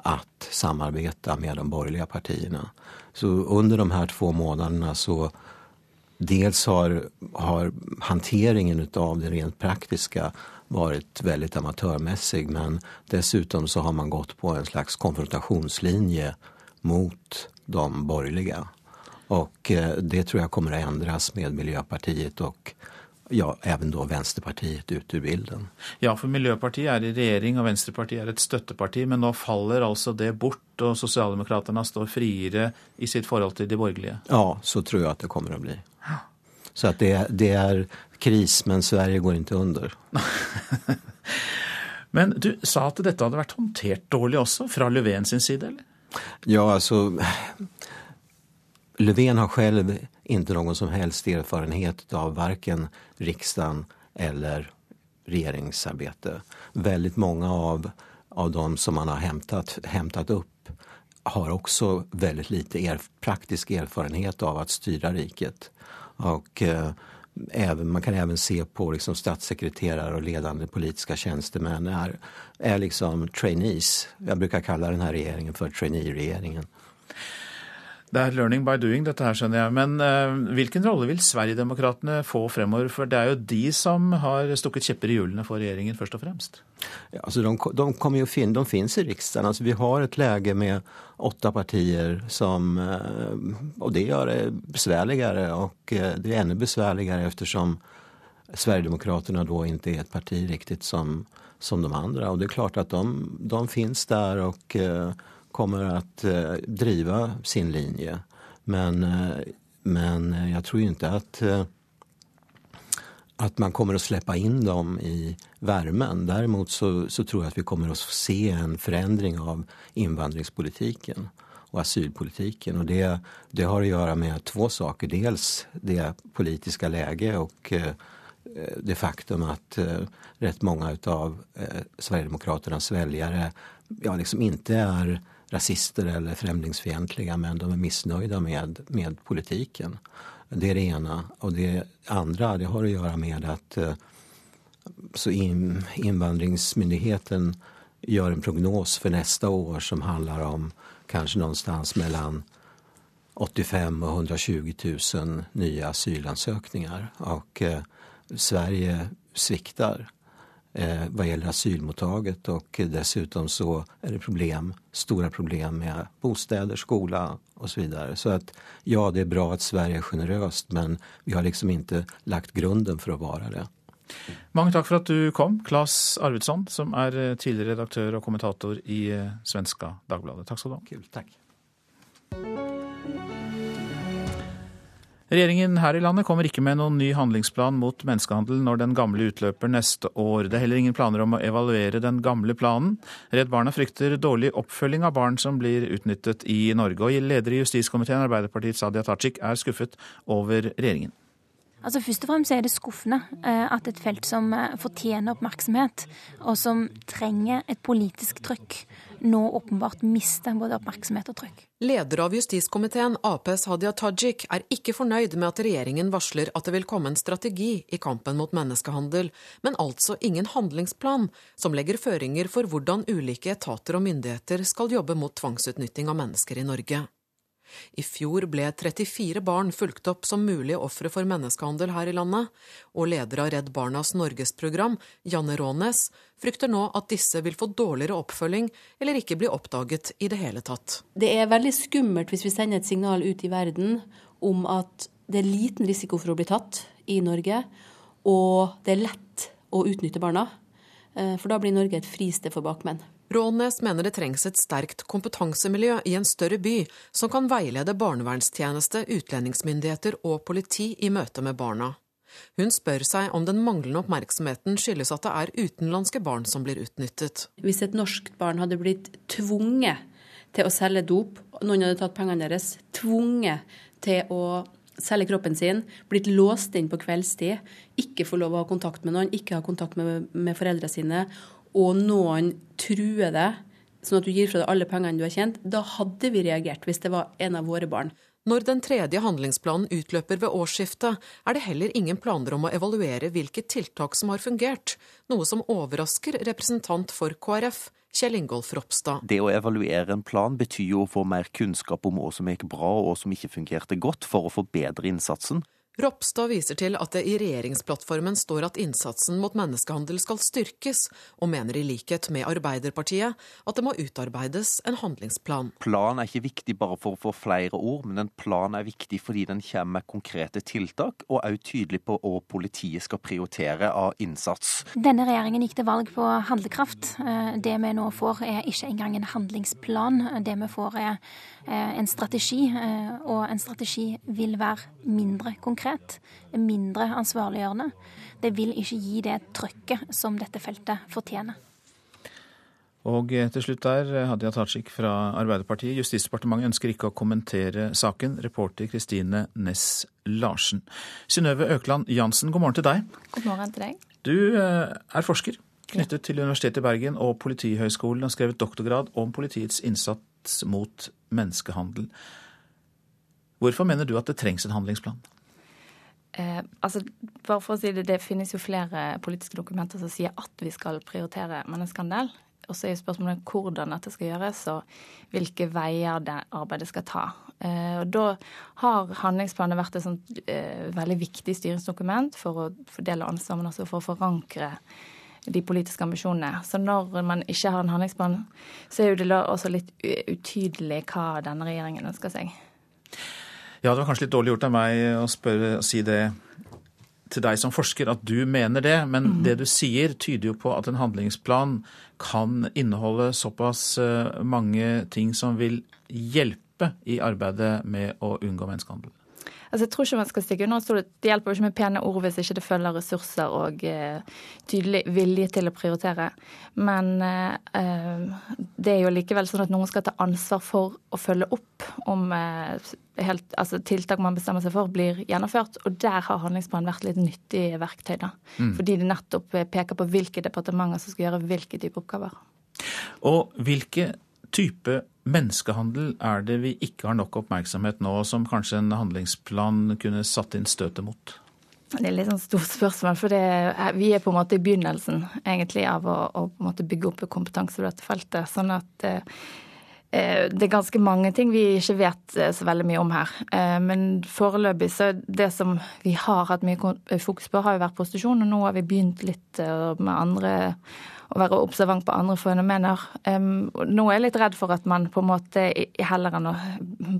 å samarbeide med de borgerlige partiene. Så under de her to månedene så dels har, har hanteringen av det rent praktiske varit väldigt amatörmässig men dessutom så har man gått på en slags konfrontationslinje mot de borgerliga. Och eh, det tror jag kommer att ändras med Miljöpartiet och ja, även då Vänsterpartiet ut ur bilden. Ja, for Miljøpartiet er i regjering og Venstrepartiet er et støtteparti, men nå faller altså det bort, og Sosialdemokraterne står friere i sitt forhold til de borgerlige? Ja, så tror jeg at det kommer å bli. Så att det, det er kris, men Sverige går ikke under. Men du sa at dette hadde vært håndtert dårlig også, fra Löfven sin side, eller? Ja, altså Löfven har selv ikke noen som helst erfarenhet av verken riksdagen eller regjeringsarbeidet. Veldig mange av, av dem som man har hentet, hentet opp, har også veldig lite er, praktisk erfarenhet av å styre riket. Og eh, även, man kan även se på liksom statssekreterare och ledande politiska tjänstemän är, är liksom trainees. Jag brukar kalla den här regeringen för trainee-regeringen. Det er learning by doing, dette her, skjønner jeg. Men uh, hvilken rolle vil Sverigedemokraterna få fremover? For det er jo de som har stukket kjepper i hjulene for regjeringen, først og fremst. Ja, altså de, de, kommer jo fin, de finnes i Riksdagen. Altså, vi har et lege med åtte partier som uh, Og det gjør det besværligere. Og uh, det er enda besværligere eftersom Sverigedemokraterna da ikke er et parti riktig som, som de andre. Og det er klart at de, de finnes der. og kommer att eh, driva sin linje. Men, eh, men jag tror inte att, eh, att man kommer att släppa in dem i värmen. Däremot så, så tror jag att vi kommer att se en förändring av invandringspolitiken och asylpolitiken. Och det, det har att göra med två saker. Dels det politiska läge och det faktum att rätt många av Sverigedemokraternas väljare ja, liksom inte är rasister eller främlingsfientliga men de är missnöjda med, med politiken. Det är det ena. Och det andra det har att göra med att eh, så in, invandringsmyndigheten gör en prognos för nästa år som handlar om kanske någonstans mellan 85 och 120 000 nya asylansökningar. Och eh, Sverige sviktar vad gäller asylmottaget och dessutom så är det problem, stora problem med bostäder, skola och så vidare. Så att ja, det är bra att Sverige är generöst men vi har liksom inte lagt grunden för att vara det. Mange takk for at du kom, Claes Arvidsson, som er eh, tidligere redaktør og kommentator i eh, Svenska Dagbladet. Takk skal du ha. Kul, takk. Regjeringen her i landet kommer ikke med noen ny handlingsplan mot menneskehandel når den gamle utløper neste år. Det er heller ingen planer om å evaluere den gamle planen. Redd Barna frykter dårlig oppfølging av barn som blir utnyttet i Norge. Og leder i justiskomiteen, Arbeiderpartiets Sadia Tajik, er skuffet over regjeringen. Altså Først og fremst er det skuffende eh, at et felt som eh, fortjener oppmerksomhet, og som trenger et politisk trykk, nå åpenbart mister både oppmerksomhet og trykk. Leder av justiskomiteen, Aps Hadia Tajik, er ikke fornøyd med at regjeringen varsler at det vil komme en strategi i kampen mot menneskehandel, men altså ingen handlingsplan som legger føringer for hvordan ulike etater og myndigheter skal jobbe mot tvangsutnytting av mennesker i Norge. I fjor ble 34 barn fulgt opp som mulige ofre for menneskehandel her i landet, og leder av Redd Barnas Norgesprogram, Janne Rånes, frykter nå at disse vil få dårligere oppfølging eller ikke bli oppdaget i det hele tatt. Det er veldig skummelt hvis vi sender et signal ut i verden om at det er liten risiko for å bli tatt i Norge, og det er lett å utnytte barna. Eh, for da blir Norge et fristed for bakmenn. Rånes mener det trengs et sterkt kompetansemiljø i en større by som kan veilede barnevernstjeneste, utlendingsmyndigheter og politi i møte med barna. Hun spør seg om den manglende oppmerksomheten skyldes at det er utenlandske barn som blir utnyttet. Hvis et norsk barn hadde blitt tvunget til å selge dop, noen hadde tatt pengene deres, tvunget til å selge kroppen sin, blitt låst inn på kveldstid, ikke få lov å ha kontakt med noen, ikke ha kontakt med, med foreldrene sine, og noen truer deg, sånn at du gir fra deg alle pengene du har tjent, da hadde vi reagert hvis det var en av våre barn. Når den tredje handlingsplanen utløper ved årsskiftet, er det heller ingen planer om å evaluere hvilke tiltak som har fungert, noe som overrasker representant for KrF, Kjell Ingolf Ropstad. Det å evaluere en plan betyr jo å få mer kunnskap om hva som gikk bra og hva som ikke fungerte godt, for å forbedre innsatsen. Ropstad viser til at det i regjeringsplattformen står at innsatsen mot menneskehandel skal styrkes, og mener i likhet med Arbeiderpartiet at det må utarbeides en handlingsplan. Plan er ikke viktig bare for å få flere ord, men en plan er viktig fordi den kommer med konkrete tiltak, og er tydelig på hva politiet skal prioritere av innsats. Denne regjeringen gikk til valg på handlekraft. Eh, det vi nå får er ikke engang en handlingsplan. Det vi får er eh, en strategi, eh, og en strategi vil være mindre konkret konkret, mindre ansvarliggjørende. Det vil ikke gi det trøkket som dette feltet fortjener. Og eh, til slutt der, eh, Hadia Tajik fra Arbeiderpartiet. Justisdepartementet ønsker ikke å kommentere saken. Reporter Kristine Næss Larsen. Synnøve Økland Jansen, god morgen til deg. God morgen til deg. Du eh, er forsker knyttet til Universitetet i Bergen og Politihøgskolen og skrevet doktorgrad om politiets innsats mot menneskehandel. Hvorfor mener du at det trengs en handlingsplan? Eh, altså, bare for å si Det det finnes jo flere politiske dokumenter som sier at vi skal prioritere menneskehandel. Og så er jo spørsmålet hvordan dette skal gjøres, og hvilke veier det arbeidet skal ta. Eh, og Da har handlingsplanen vært et sånt eh, veldig viktig styringsdokument for å fordele ansvar, men også for å forankre de politiske ambisjonene. Så når man ikke har en handlingsplan, så er jo det også litt utydelig hva denne regjeringen ønsker seg. Ja, det var kanskje litt dårlig gjort av meg å spørre, å si det til deg som forsker, at du mener det. Men mm. det du sier, tyder jo på at en handlingsplan kan inneholde såpass eh, mange ting som vil hjelpe i arbeidet med å unngå menneskehandel. Altså, jeg tror ikke man skal stikke under stol. Det hjelper jo ikke med pene ord hvis ikke det følger ressurser og uh, tydelig vilje til å prioritere. Men uh, det er jo likevel sånn at noen skal ta ansvar for å følge opp om uh, helt, altså, tiltak man bestemmer seg for, blir gjennomført. Og der har handlingsplanen vært litt nyttig verktøy. da. Mm. Fordi det nettopp peker på hvilke departementer som skal gjøre hvilke type oppgaver. Og hvilke type menneskehandel er det vi ikke har nok oppmerksomhet nå, som kanskje en handlingsplan kunne satt inn støtet mot? Det er litt sånn stort spørsmål, for er, vi er på en måte i begynnelsen egentlig av å, å bygge opp kompetanse på dette feltet. Sånn at eh, eh, det er ganske mange ting vi ikke vet eh, så veldig mye om her. Men foreløpig så det som vi har hatt mye fokus på, har jo vært prostitusjon. Og nå har vi begynt litt med andre å være observant på andre fenomener. Nå er jeg litt redd for at man på en måte heller enn å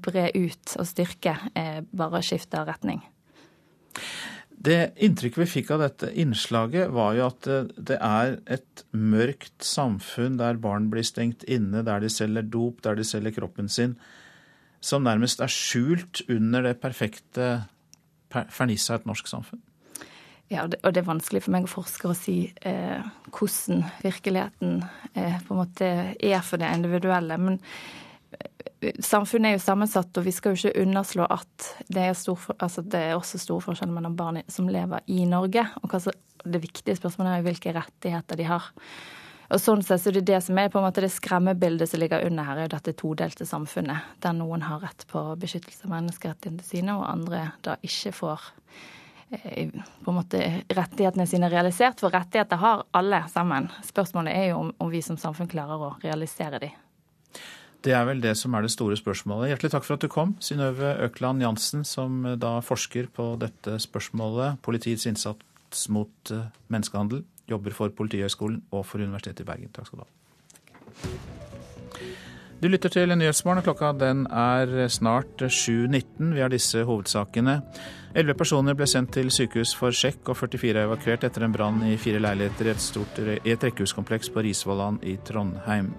bre ut og styrke, eh, bare skifter retning. Det inntrykket vi fikk av dette innslaget, var jo at det er et mørkt samfunn der barn blir stengt inne, der de selger dop, der de selger kroppen sin, som nærmest er skjult under det perfekte fernisset av et norsk samfunn. Ja, og det, er vanskelig for meg å forske og si eh, hvordan virkeligheten eh, på en måte er for det individuelle. Men eh, samfunnet er jo sammensatt, og vi skal jo ikke underslå at det er, stor, altså det er også store forskjeller mellom barn som lever i Norge. Og hva det viktige spørsmålet er jo hvilke rettigheter de har. Og sånn sett så det det som er på en måte det skremmebildet som ligger under her, er jo dette todelte samfunnet. Der noen har rett på beskyttelse av menneskerettighetene sine, og andre da ikke får på en måte rettighetene sine realisert. For rettigheter har alle sammen. Spørsmålet er jo om, om vi som samfunn klarer å realisere de. Det er vel det som er det store spørsmålet. Hjertelig takk for at du kom, Synnøve Økland Jansen, som eh, da forsker på dette spørsmålet. Politiets innsats mot eh, menneskehandel. Jobber for Politihøgskolen og for Universitetet i Bergen. Takk skal du ha. Du lytter til Nyhetsmorgen, og klokka den er snart 7.19. Vi har disse hovedsakene. Elleve personer ble sendt til sykehus for sjekk, og 44 er evakuert etter en brann i fire leiligheter i et, stort, i et rekkehuskompleks på Risvollan i Trondheim.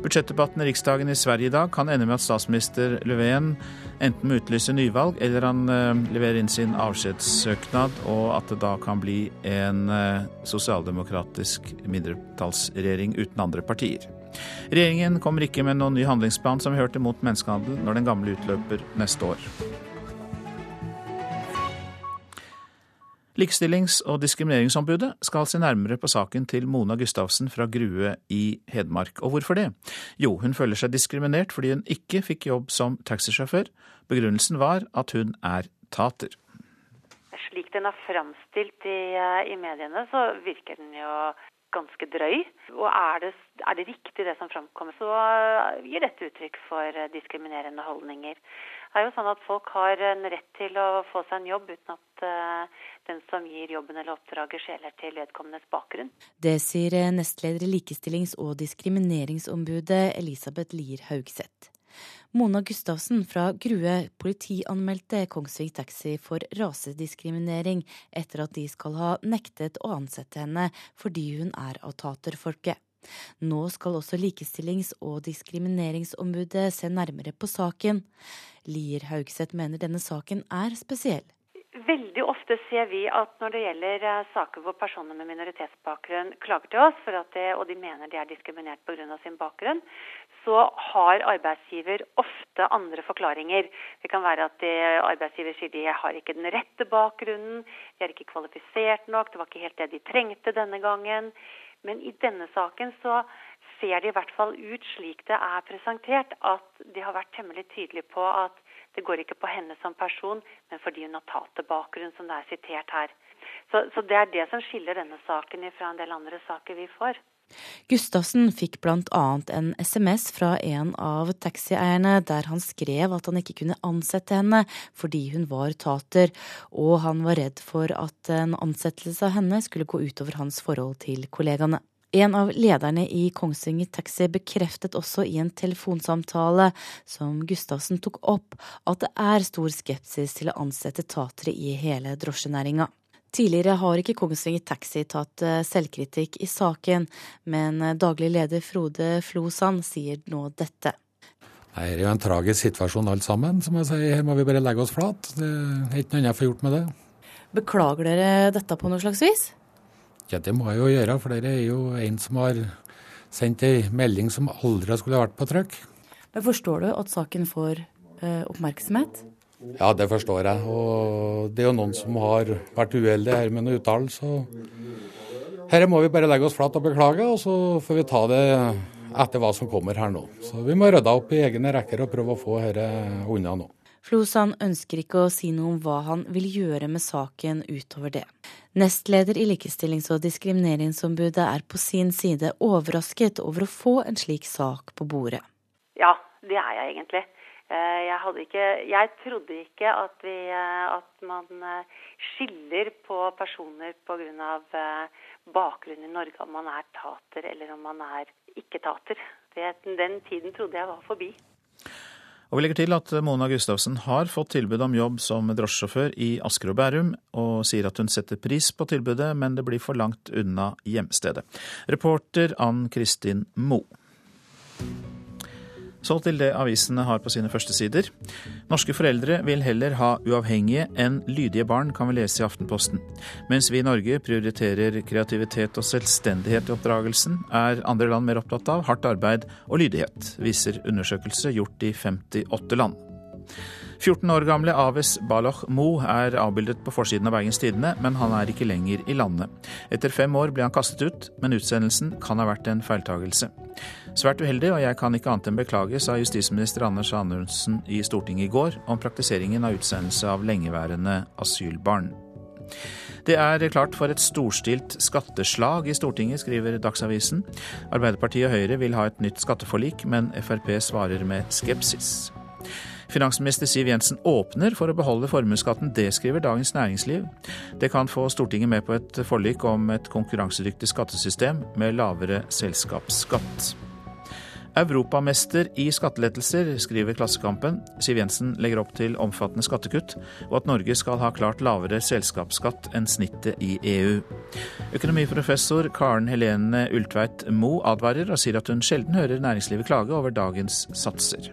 Budsjettdebatten i Riksdagen i Sverige i dag kan ende med at statsminister Löfven enten må utlyse nyvalg, eller han uh, leverer inn sin avskjedssøknad, og at det da kan bli en uh, sosialdemokratisk mindretallsregjering uten andre partier. Regjeringen kommer ikke med noen ny handlingsplan som vi hørte mot menneskehandel når den gamle utløper neste år. Likestillings- og diskrimineringsombudet skal se nærmere på saken til Mona Gustavsen fra Grue i Hedmark. Og hvorfor det? Jo, hun føler seg diskriminert fordi hun ikke fikk jobb som taxisjåfør. Begrunnelsen var at hun er tater. Slik den er framstilt i, eh, i mediene, så virker den jo ganske drøy. Og er det, er det riktig det som framkommer, så gir dette uttrykk for diskriminerende holdninger. Det er jo sånn at Folk har en rett til å få seg en jobb uten at uh, den som gir jobben eller oppdraget skjeler til vedkommendes bakgrunn. Det sier nestleder i Likestillings- og diskrimineringsombudet Elisabeth Lier Haugseth. Mona Gustavsen fra Grue politianmeldte Kongsvik Taxi for rasediskriminering etter at de skal ha nektet å ansette henne fordi hun er av taterfolket. Nå skal også Likestillings- og diskrimineringsombudet se nærmere på saken. Lier Haugseth mener denne saken er spesiell. Veldig ofte ser vi at når det gjelder uh, saker hvor personer med minoritetsbakgrunn klager til oss, det, og de mener de er diskriminert pga. sin bakgrunn, så har arbeidsgiver ofte andre forklaringer. Det kan være at arbeidsgiver sier de har ikke den rette bakgrunnen, de er ikke kvalifisert nok, det var ikke helt det de trengte denne gangen. Men i denne saken så ser det i hvert fall ut slik det er presentert, at de har vært temmelig tydelige på at det går ikke på henne som person, men fordi hun har taterbakgrunn, som det er sitert her. Så, så det er det som skiller denne saken fra en del andre saker vi får. Gustavsen fikk bl.a. en SMS fra en av taxieierne der han skrev at han ikke kunne ansette henne fordi hun var tater, og han var redd for at en ansettelse av henne skulle gå utover hans forhold til kollegaene. En av lederne i Kongsvinger Taxi bekreftet også i en telefonsamtale som Gustavsen tok opp, at det er stor skepsis til å ansette tatere i hele drosjenæringa. Tidligere har ikke Kongsvinger Taxi tatt eh, selvkritikk i saken, men eh, daglig leder Frode Flosand sier nå dette. Det er jo en tragisk situasjon alt sammen, som jeg sier. Her må vi bare legge oss flat. Det er ikke noe annet å få gjort med det. Beklager dere dette på noe slags vis? Ja, det må jeg jo gjøre, for det er jo en som har sendt ei melding som aldri skulle vært på trykk. Men Forstår du at saken får eh, oppmerksomhet? Ja, det forstår jeg. Og det er jo noen som har vært uheldige her med noen uttalelser. Her må vi bare legge oss flat og beklage, og så får vi ta det etter hva som kommer her nå. Så vi må rydde opp i egne rekker og prøve å få dette unna nå. Flosan ønsker ikke å si noe om hva han vil gjøre med saken utover det. Nestleder i Likestillings- og diskrimineringsombudet er på sin side overrasket over å få en slik sak på bordet. Ja, det er jeg egentlig. Eh, jeg, ikke, jeg, trodde ikke at, vi, eh, at, man eh, skiller på personer pga. bakgrunn i Norge, om man er tater eller om man er ikke-tater. Den tiden trodde jeg var forbi. Og Vi legger til at Mona Gustavsen har fått tilbud om jobb som drosjesjåfør i Asker og Bærum, og sier at hun setter pris på tilbudet, men det blir for langt unna hjemstedet. Reporter Ann Kristin Moe. Så til det avisene har på sine førstesider. Norske foreldre vil heller ha uavhengige enn lydige barn, kan vi lese i Aftenposten. Mens vi i Norge prioriterer kreativitet og selvstendighet i oppdragelsen, er andre land mer opptatt av hardt arbeid og lydighet, viser undersøkelse gjort i 58 land. 14 år gamle Aves Baloch Mo er avbildet på forsiden av Bergens Tidende, men han er ikke lenger i landet. Etter fem år ble han kastet ut, men utsendelsen kan ha vært en feiltagelse. Svært uheldig, og jeg kan ikke annet enn beklage, sa justisminister Anders Anundsen i Stortinget i går om praktiseringen av utsendelse av lengeværende asylbarn. Det er klart for et storstilt skatteslag i Stortinget, skriver Dagsavisen. Arbeiderpartiet og Høyre vil ha et nytt skatteforlik, men Frp svarer med skepsis. Finansminister Siv Jensen åpner for å beholde formuesskatten. Det skriver Dagens Næringsliv. Det kan få Stortinget med på et forlik om et konkurransedyktig skattesystem med lavere selskapsskatt. Europamester i skattelettelser, skriver Klassekampen. Siv Jensen legger opp til omfattende skattekutt, og at Norge skal ha klart lavere selskapsskatt enn snittet i EU. Økonomiprofessor Karen Helene Ultveit Moe advarer og sier at hun sjelden hører næringslivet klage over dagens satser.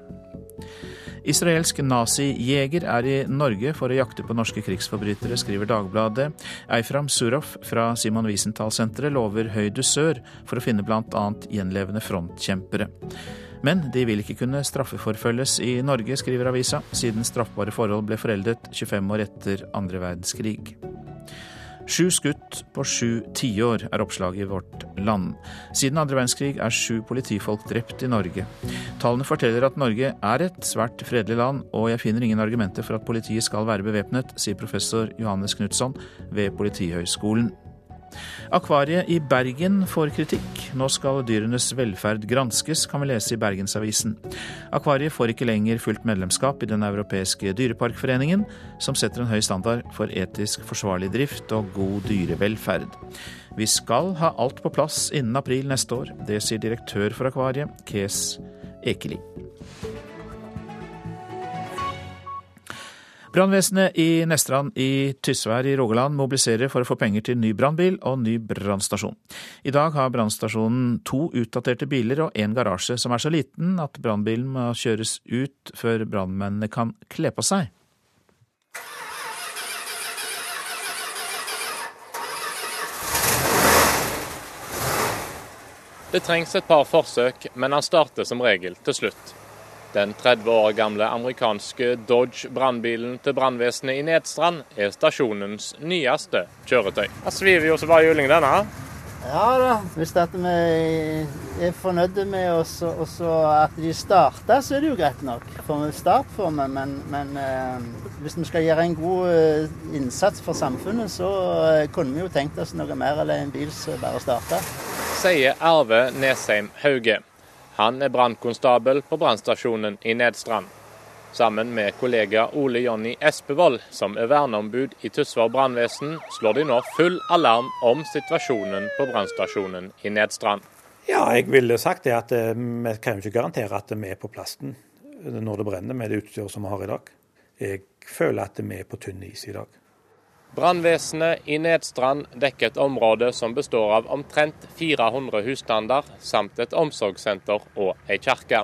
Israelsk nazijeger er i Norge for å jakte på norske krigsforbrytere, skriver Dagbladet. Eifram Suroff fra Simon Wiesenthal-senteret lover høy dusør for å finne bl.a. gjenlevende frontkjempere. Men de vil ikke kunne straffeforfølges i Norge, skriver avisa, siden straffbare forhold ble foreldet 25 år etter andre verdenskrig. Sju skutt på sju tiår, er oppslaget i Vårt Land. Siden andre verdenskrig er sju politifolk drept i Norge. Tallene forteller at Norge er et svært fredelig land, og jeg finner ingen argumenter for at politiet skal være bevæpnet, sier professor Johannes Knutson ved Politihøgskolen. Akvariet i Bergen får kritikk. Nå skal dyrenes velferd granskes, kan vi lese i Bergensavisen. Akvariet får ikke lenger fullt medlemskap i Den europeiske dyreparkforeningen, som setter en høy standard for etisk forsvarlig drift og god dyrevelferd. Vi skal ha alt på plass innen april neste år. Det sier direktør for Akvariet, Kes Ekeli. Brannvesenet i Nestrand i Tysvær i Rogaland mobiliserer for å få penger til ny brannbil og ny brannstasjon. I dag har brannstasjonen to utdaterte biler og en garasje som er så liten at brannbilen må kjøres ut før brannmennene kan kle på seg. Det trengs et par forsøk, men han starter som regel til slutt. Den 30 år gamle amerikanske Dodge brannbilen til brannvesenet i Nedstrand er stasjonens nyeste kjøretøy. Det sviver jo så bare juling, denne. Ja da, hvis vi er fornøyde med også, også at de starter, så er det jo greit nok. For start for meg, men, men eh, hvis vi skal gjøre en god eh, innsats for samfunnet, så eh, kunne vi jo tenkt oss noe mer enn en bil som bare starter. Sier Arve Nesheim Hauge. Han er brannkonstabel på brannstasjonen i Nedstrand. Sammen med kollega Ole Jonny Espevold, som er verneombud i Tysvær brannvesen, slår de nå full alarm om situasjonen på brannstasjonen i Nedstrand. Ja, jeg ville sagt det at eh, vi kan jo ikke garantere at vi er på plasten når det brenner med det utstyret som vi har i dag. Jeg føler at vi er på tynn is i dag. Brannvesenet i Nedstrand dekker et område som består av omtrent 400 husstander, samt et omsorgssenter og ei kirke.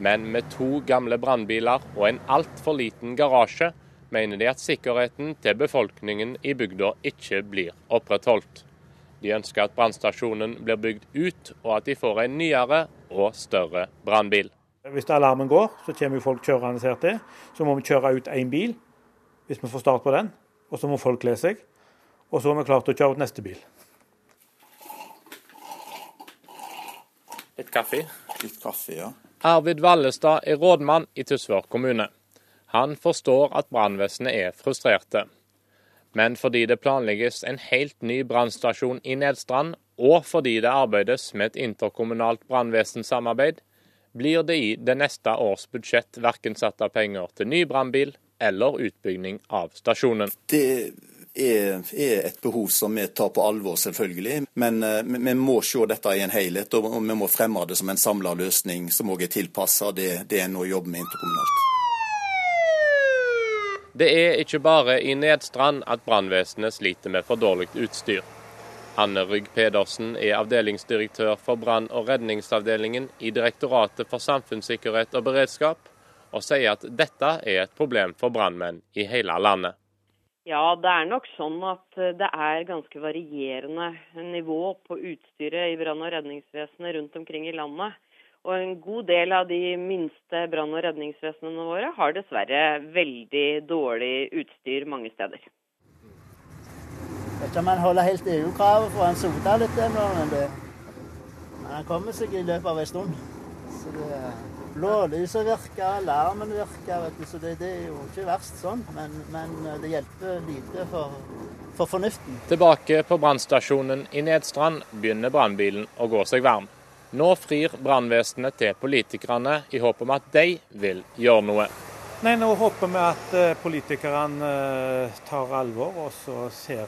Men med to gamle brannbiler og en altfor liten garasje, mener de at sikkerheten til befolkningen i bygda ikke blir opprettholdt. De ønsker at brannstasjonen blir bygd ut, og at de får en nyere og større brannbil. Hvis alarmen går, så kommer folk kjørende her til. Så må vi kjøre ut én bil, hvis vi får start på den. Og så må folk kle seg. Og så er vi klart å kjøre ut neste bil. Litt kaffe? Litt kaffe, ja. Arvid Vallestad er rådmann i Tysvær kommune. Han forstår at brannvesenet er frustrerte. Men fordi det planlegges en helt ny brannstasjon i Nedstrand, og fordi det arbeides med et interkommunalt brannvesensamarbeid, blir det i det neste års budsjett verken satt av penger til ny brannbil eller utbygging av stasjonen. Det er, et behov som vi tar på alvor, selvfølgelig. Men uh, vi må se dette i en helhet, og vi må fremme det som en samla løsning som òg er tilpassa det, det en nå jobber med interkommunalt. Det er ikke bare i Nedstrand at brannvesenet sliter med for dårlig utstyr. Anne Rygg Pedersen er avdelingsdirektør for brann- og redningsavdelingen i Direktoratet for samfunnssikkerhet og beredskap, og sier at dette er et problem for brannmenn i hele landet. Ja, det er nok sånn at eh, det er ganske varierende nivå på utstyret i brann- og redningsvesenet rundt omkring i landet. Og en god del av de minste brann- og redningsvesenene våre har dessverre veldig dårlig utstyr mange steder. Vet ikke om han holder helt EU-kravet, for han sota litt. Men, det, han kommer seg i løpet av en stund. Så det Blålyset virker, alarmen virker, vet du, så det, det, er jo ikke verst sånn. Men, men det hjelper lite for, for fornuften. Tilbake på brannstasjonen i Nedstrand begynner brannbilen å gå seg varm. Nå frir brannvesenet til politikerne i håp om at de vil gjøre noe. Nei, Nå håper vi at eh, politikerne eh, tar alvor og så ser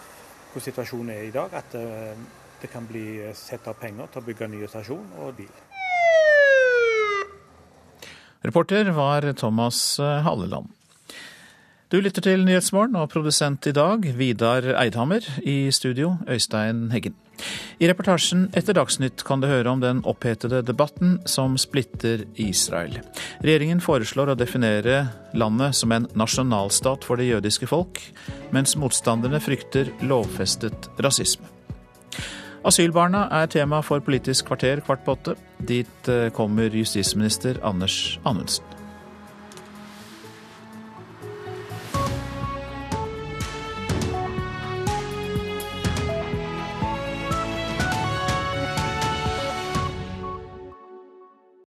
hvor situasjonen er i dag. At eh, det kan bli satt av penger til å bygge ny stasjon og bil. Reporter var Thomas eh, Halleland. Du lytter til Nyhetsmorgen, og produsent i dag Vidar Eidhammer. I studio Øystein Heggen. I reportasjen etter Dagsnytt kan du høre om den opphetede debatten som splitter Israel. Regjeringen foreslår å definere landet som en nasjonalstat for det jødiske folk, mens motstanderne frykter lovfestet rasisme. Asylbarna er tema for Politisk kvarter kvart på åtte. Dit eh, kommer justisminister Anders Anundsen.